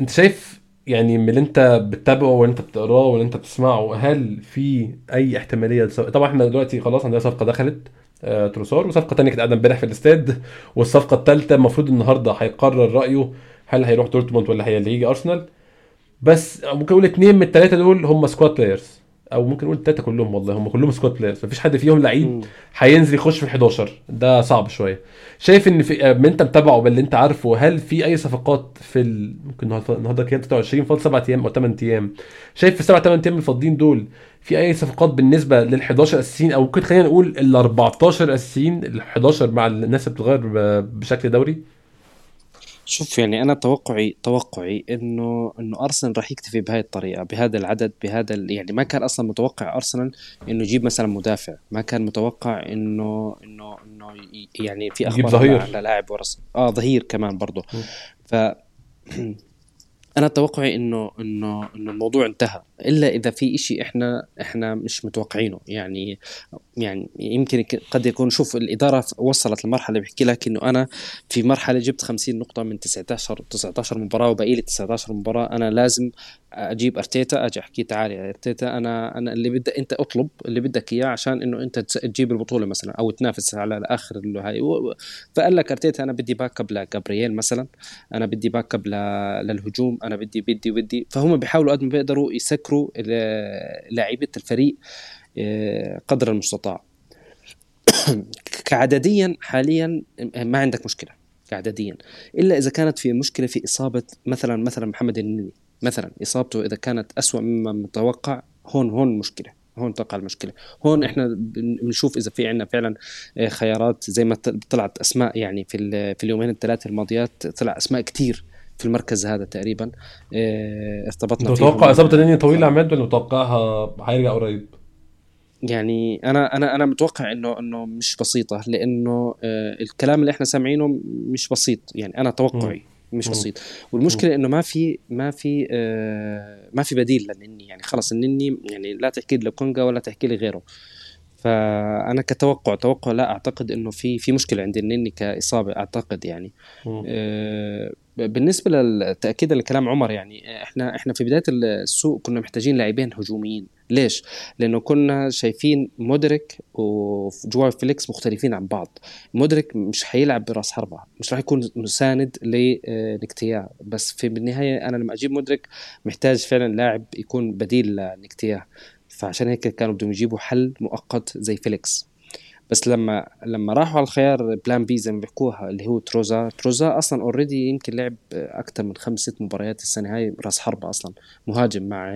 A: انت شايف يعني من اللي انت بتتابعه واللي انت بتقراه واللي انت بتسمعه هل في أي احتمالية لس- طبعا إحنا دلوقتي خلاص عندنا صفقة دخلت آه تروسار وصفقة تانية كانت قاعدة امبارح في الاستاد والصفقة الثالثه المفروض النهارده هيقرر رأيه هل هيروح دورتموند ولا هيجي أرسنال. بس ممكن أقول اتنين من الثلاثه دول هم squad players أو ممكن نقول الثلاثه كلهم والله هم كلهم squad players مفيش حد فيهم لعيب. هينزل يخش في ال 11 ده صعب شوية. شايف إن في من أنت متابعه باللي أنت عارفه هل في أي صفقات في ال... ممكن النهارده كام 23 فاضل 7 أيام أو 8 أيام. شايف في 7 8 أيام الفاضيين دول في أي صفقات بالنسبة لل 11 اساسيين أو ممكن خلينا نقول ال 14 اساسيين ال 11 مع الناس اللي بتتغير بشكل دوري؟
B: شوف يعني أنا توقعي توقعي إنه إنه أرسنال راح يكتفي بهاي الطريقة بهذا العدد بهذا يعني ما كان أصلا متوقع أرسنال إنه يجيب مثلا مدافع ما كان متوقع إنه إنه إنه يعني في أخبار
A: ظهير.
B: على لاعب ورس آه ظهير كمان برضه. ف أنا توقعي إنه إنه إنه الموضوع انتهى إلا إذا في إشي إحنا إحنا مش متوقعينه. يعني يعني يمكن قد يكون شوف الإدارة وصلت لمرحلة بحكي لك إنه أنا في مرحلة جبت 50 نقطة من 19 19 مباراة وباقي لي 19 مباراة. أنا لازم أجيب أرتيتا أجي أحكي تعال يا أرتيتا. أنا أنا اللي بدك أنت أطلب اللي بدك إياه عشان إنه أنت تجيب البطولة مثلا أو تنافس على الآخر هاي. فقال لك أرتيتا أنا بدي back up لجابرييل مثلا. أنا بدي back up للهجوم. أنا بدي بدي بدي. فهم بيحاولوا قد ما بيقدروا يسكروا ال- لاعيبه الفريق آه، قدر المستطاع. كعدديا حاليا ما عندك مشكلة كعدديا. إلا إذا كانت في مشكلة في إصابة مثلا مثلا محمد النني مثلا إصابته إذا كانت أسوأ مما متوقع هون هون مشكلة هون تقع المشكلة. هون إحنا بنشوف إذا في عندنا فعلا آه، خيارات زي ما طلعت أسماء يعني في في اليومين الثلاثة الماضيات طلع أسماء كثير في المركز هذا تقريبا
A: آه، ارتبطنا تتوقع إصابة النني طويلة عماد ولا متوقعها هيرجع قريب؟
B: يعني أنا أنا أنا متوقع إنه إنه مش بسيطة لأنه آه الكلام اللي إحنا سامعينه مش بسيط يعني أنا توقعي مش بسيط. والمشكلة إنه ما في ما في آه ما في بديل للنني يعني خلص النني يعني لا تحكي لي كونجا ولا تحكي لي غيره. فأنا كتوقع توقع لا أعتقد إنه في في مشكلة عند النني كإصابة أعتقد يعني. آه بالنسبة للتاكيد لكلام عمر يعني إحنا إحنا في بداية السوق كنا محتاجين لاعبين هجوميين. ليش؟ لأنه كنا شايفين مودريك وجواو فيليكس مختلفين عن بعض. مودريك مش حيلعب براس حربة مش راح يكون مساند لنكتيا بس في بالنهاية أنا لما أجيب مودريك محتاج فعلا لاعب يكون بديل لنكتيا فعشان هيك كانوا بدهم يجيبوا حل مؤقت زي فيليكس. بس لما لما راحوا على الخيار plan B زي ما بيحكوها اللي هو تروزا تروزا أصلا already يمكن لعب أكثر من خمس ست مباريات السنة هاي رأس حربة أصلا مهاجم مع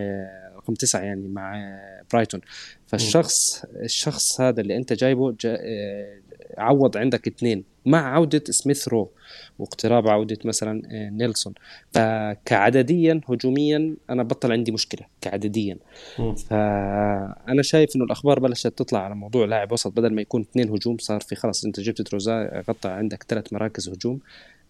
B: رقم تسعة يعني مع برايتون فالشخص الشخص هذا اللي أنت جايبه جا عوض عندك اثنين مع عودة سميث رو واقتراب عودة مثلا آه، نيلسون. فكعدديا هجوميا أنا بطل عندي مشكلة كعدديا. فأنا شايف إنه الأخبار بلشت تطلع على موضوع لاعب وسط. بدل ما يكون اثنين هجوم صار في خلص أنت جبت تروزا غطى عندك ثلاث مراكز هجوم.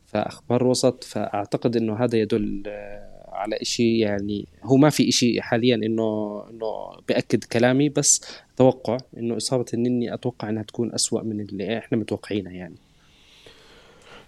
B: فأخبار وسط فأعتقد إنه هذا يدل آه، على إشي يعني هو ما في إشي حاليا إنه إنه بأكد كلامي بس توقع إنه إصابة النني أتوقع إنها تكون أسوأ من اللي إحنا متوقعينها يعني.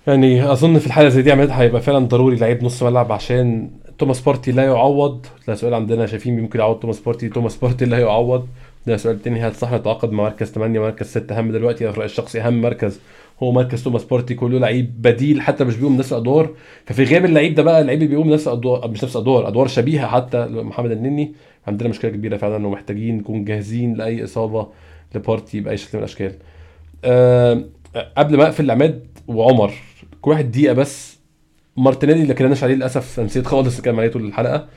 A: يعني أظن في الحالة زي دي عماد هيبقى فعلا ضروري لعيب نص ملعب عشان توماس بارتي لا يعوض. ده سؤال عندنا شايفين ممكن يعوض توماس بارتي توماس بارتي لا يعوض. ده سؤال تاني هل صح نتعاقد مع مركز 8 مركز 6 أهم دلوقتي في الشخصي أهم مركز هو مركز توماس بارتي كله لعيب بديل حتى مش بيقوم نفس الادوار ففي غياب اللعيب ده بقى اللعيب اللي بيقوم نفس الادوار مش نفس الادوار أدوار شبيهة حتى محمد النني. عندنا مشكلة كبيرة فعلا ومحتاجين نكون جاهزين لأي إصابة لبارتي بأي شكل من الأشكال. أه قبل ما أقفل عماد وعمر كل واحد دقيقة بس. مارتينيلي اللي كناش عليه للأسف نسيت خالص كان عليه طول الحلقة.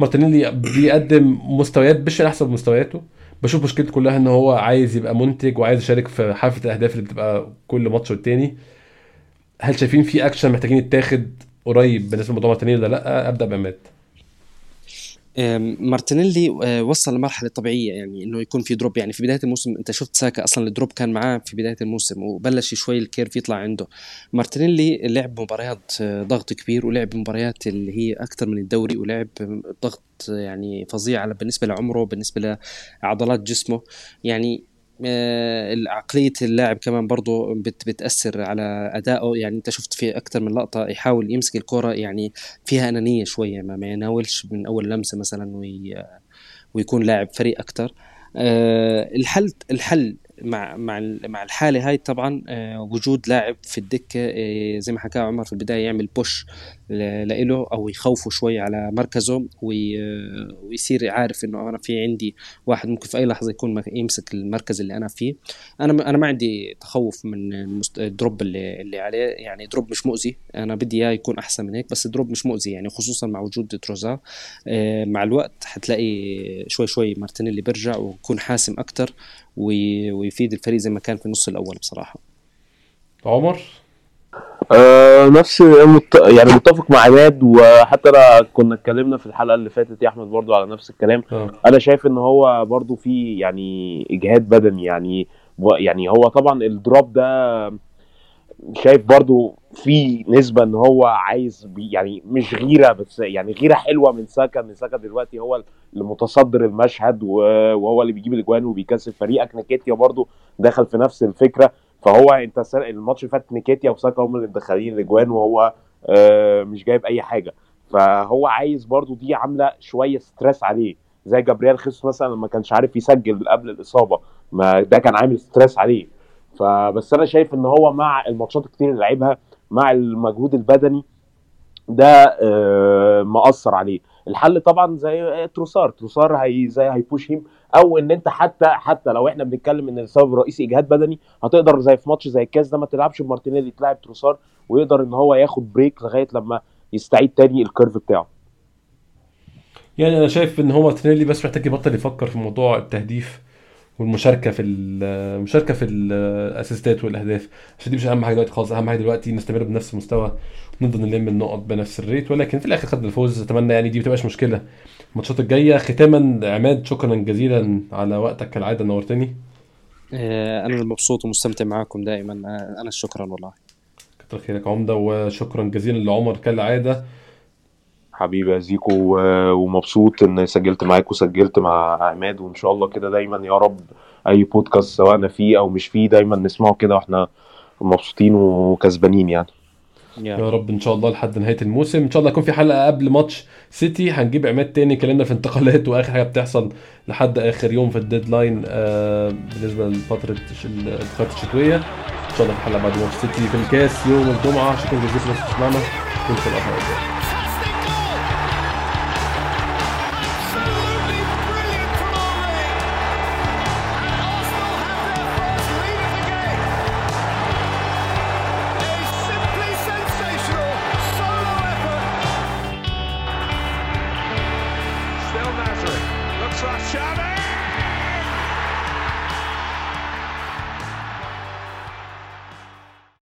A: مارتينيلي بيقدم مستويات مش أحسن مستوياته. بشوف مشكلته كلها إن هو عايز يبقى منتج وعايز يشارك في حافة الأهداف اللي بتبقى كل ماتش والتاني. هل شايفين في اكشن محتاجين يتاخد قريب بالنسبة لموضوع مارتينيلي ولا لأ؟ أبدأ بعماد
B: مارتينيلي آه، وصل لمرحلة طبيعية يعني إنه يكون في drop. يعني في بداية الموسم أنت شفت ساكا أصلا ال drop كان معاه في بداية الموسم وبلش شوي ال curve يطلع عنده. مارتينيلي لعب مباريات آه، ضغط كبير ولعب مباريات اللي هي أكثر من الدوري ولعب ضغط يعني فظيع بالنسبة لعمره بالنسبة لعضلات جسمه. يعني آه، عقلية اللاعب كمان برضه بت بتأثر على أدائه يعني أنت شفت في أكثر من لقطة يحاول يمسك الكرة يعني فيها أنانية شوية ما, يناولش من أول لمسة مثلا وي ويكون لاعب فريق أكثر أه الحل الحل مع مع مع الحالة هاي طبعا آه، وجود لاعب في الدكة آه، زي ما حكى عمر في البداية يعمل push لإله أو يخوفه شوي على مركزه ويصير عارف إنه أنا في عندي واحد ممكن في أي لحظة يكون يمسك المركز اللي أنا فيه. أنا أنا ما عندي تخوف من ال drop اللي اللي عليه. يعني drop مش مؤذي. أنا بدي إياه يكون أحسن من هيك بس drop مش مؤذي. يعني خصوصا مع وجود تروزا آه، مع الوقت حتلاقي شوي شوي مارتينيلي بيرجع ويكون حاسم أكثر ويفيد الفريق زي ما كان في النص الأول بصراحة.
A: عمر؟
C: آه نفس مت... يعني متفق مع عماد وحتى أنا كنا اتكلمنا في الحلقة اللي فاتت يا أحمد برضو على نفس الكلام. أوه. أنا شايف إن هو برضو في يعني إجهاد بدني يعني يعني هو طبعا الدروب ده شايف برضو في نسبة إن هو عايز يعني مش غيرة بس يعني غيرة حلوة من ساكا إن ساكا دلوقتي هو المتصدر المشهد وهو اللي بيجيب الأجوان وبيكسب فريقك نكيتيا برضو دخل في نفس الفكرة. فهو انت الماتش اللي فات نكيتيا وساكا هم اللي مدخلين الاجوان وهو آه، مش جايب اي حاجة. فهو عايز برضو دي عاملة شوية stress عليه. زي جابرييل خيسوس مثلا لما كانش عارف يسجل قبل الإصابة ما ده كان عامل stress عليه. فبس أنا شايف إن هو مع الماتشات الكتير اللي لعبها مع المجهود البدني ده آه، مأثر عليه. الحل طبعا زي تروسار. تروسار هي will push him أو إن أنت حتى حتى لو إحنا بنتكلم إن السبب الرئيسي إجهاد بدني هتقدر زي في ماتش زي الكاس ده ما تلعبش بمارتينيلي تلعب تروسار ويقدر إن هو ياخد break لغاية لما يستعيد تاني ال curve بتاعه.
A: يعني أنا شايف إن هو مارتينيلي بس محتاج يبطل يفكر في موضوع التهديف والمشاركة في المشاركه في الأسيستات والأهداف. عشان دي مش أهم حاجة دلوقتي خالص أهم حاجة دلوقتي نستمر بنفس المستوى. نفضل نلم النقط بنفس الريت ولكن في الآخر خدنا الفوز. أتمنى يعني دي ما تبقاش مشكلة. الماتشات الجاية ختاما عماد شكرا جزيلا على وقتك كالعادة نورتني.
B: آه، أنا مبسوط ومستمتع معاكم دائما. آه، أنا شكرا والله.
A: كتر خيرك عمدة وشكرا جزيلا لعمر كالعادة.
C: حبيبي يا زيكو ومبسوط ان سجلت معاك وسجلت مع عماد وإن شاء الله كده دايما يا رب أي بودكاست سواء أنا فيه أو مش فيه دايما نسمعه كده وإحنا مبسوطين وكسبانين يعني.
A: يا رب إن شاء الله لحد نهاية الموسم. إن شاء الله يكون في حلقة قبل ماتش سيتي. هنجيب عماد تاني كلامنا في انتقالات وآخر حاجة بتحصل لحد آخر يوم في ال deadline آه بالنسبة لفترة الانتقالات الشتوية. إن شاء الله في حلقة بعد ماتش سيتي في الكاس يوم الجمعة. شكرا جزيلا لكم تسمعنا كنت في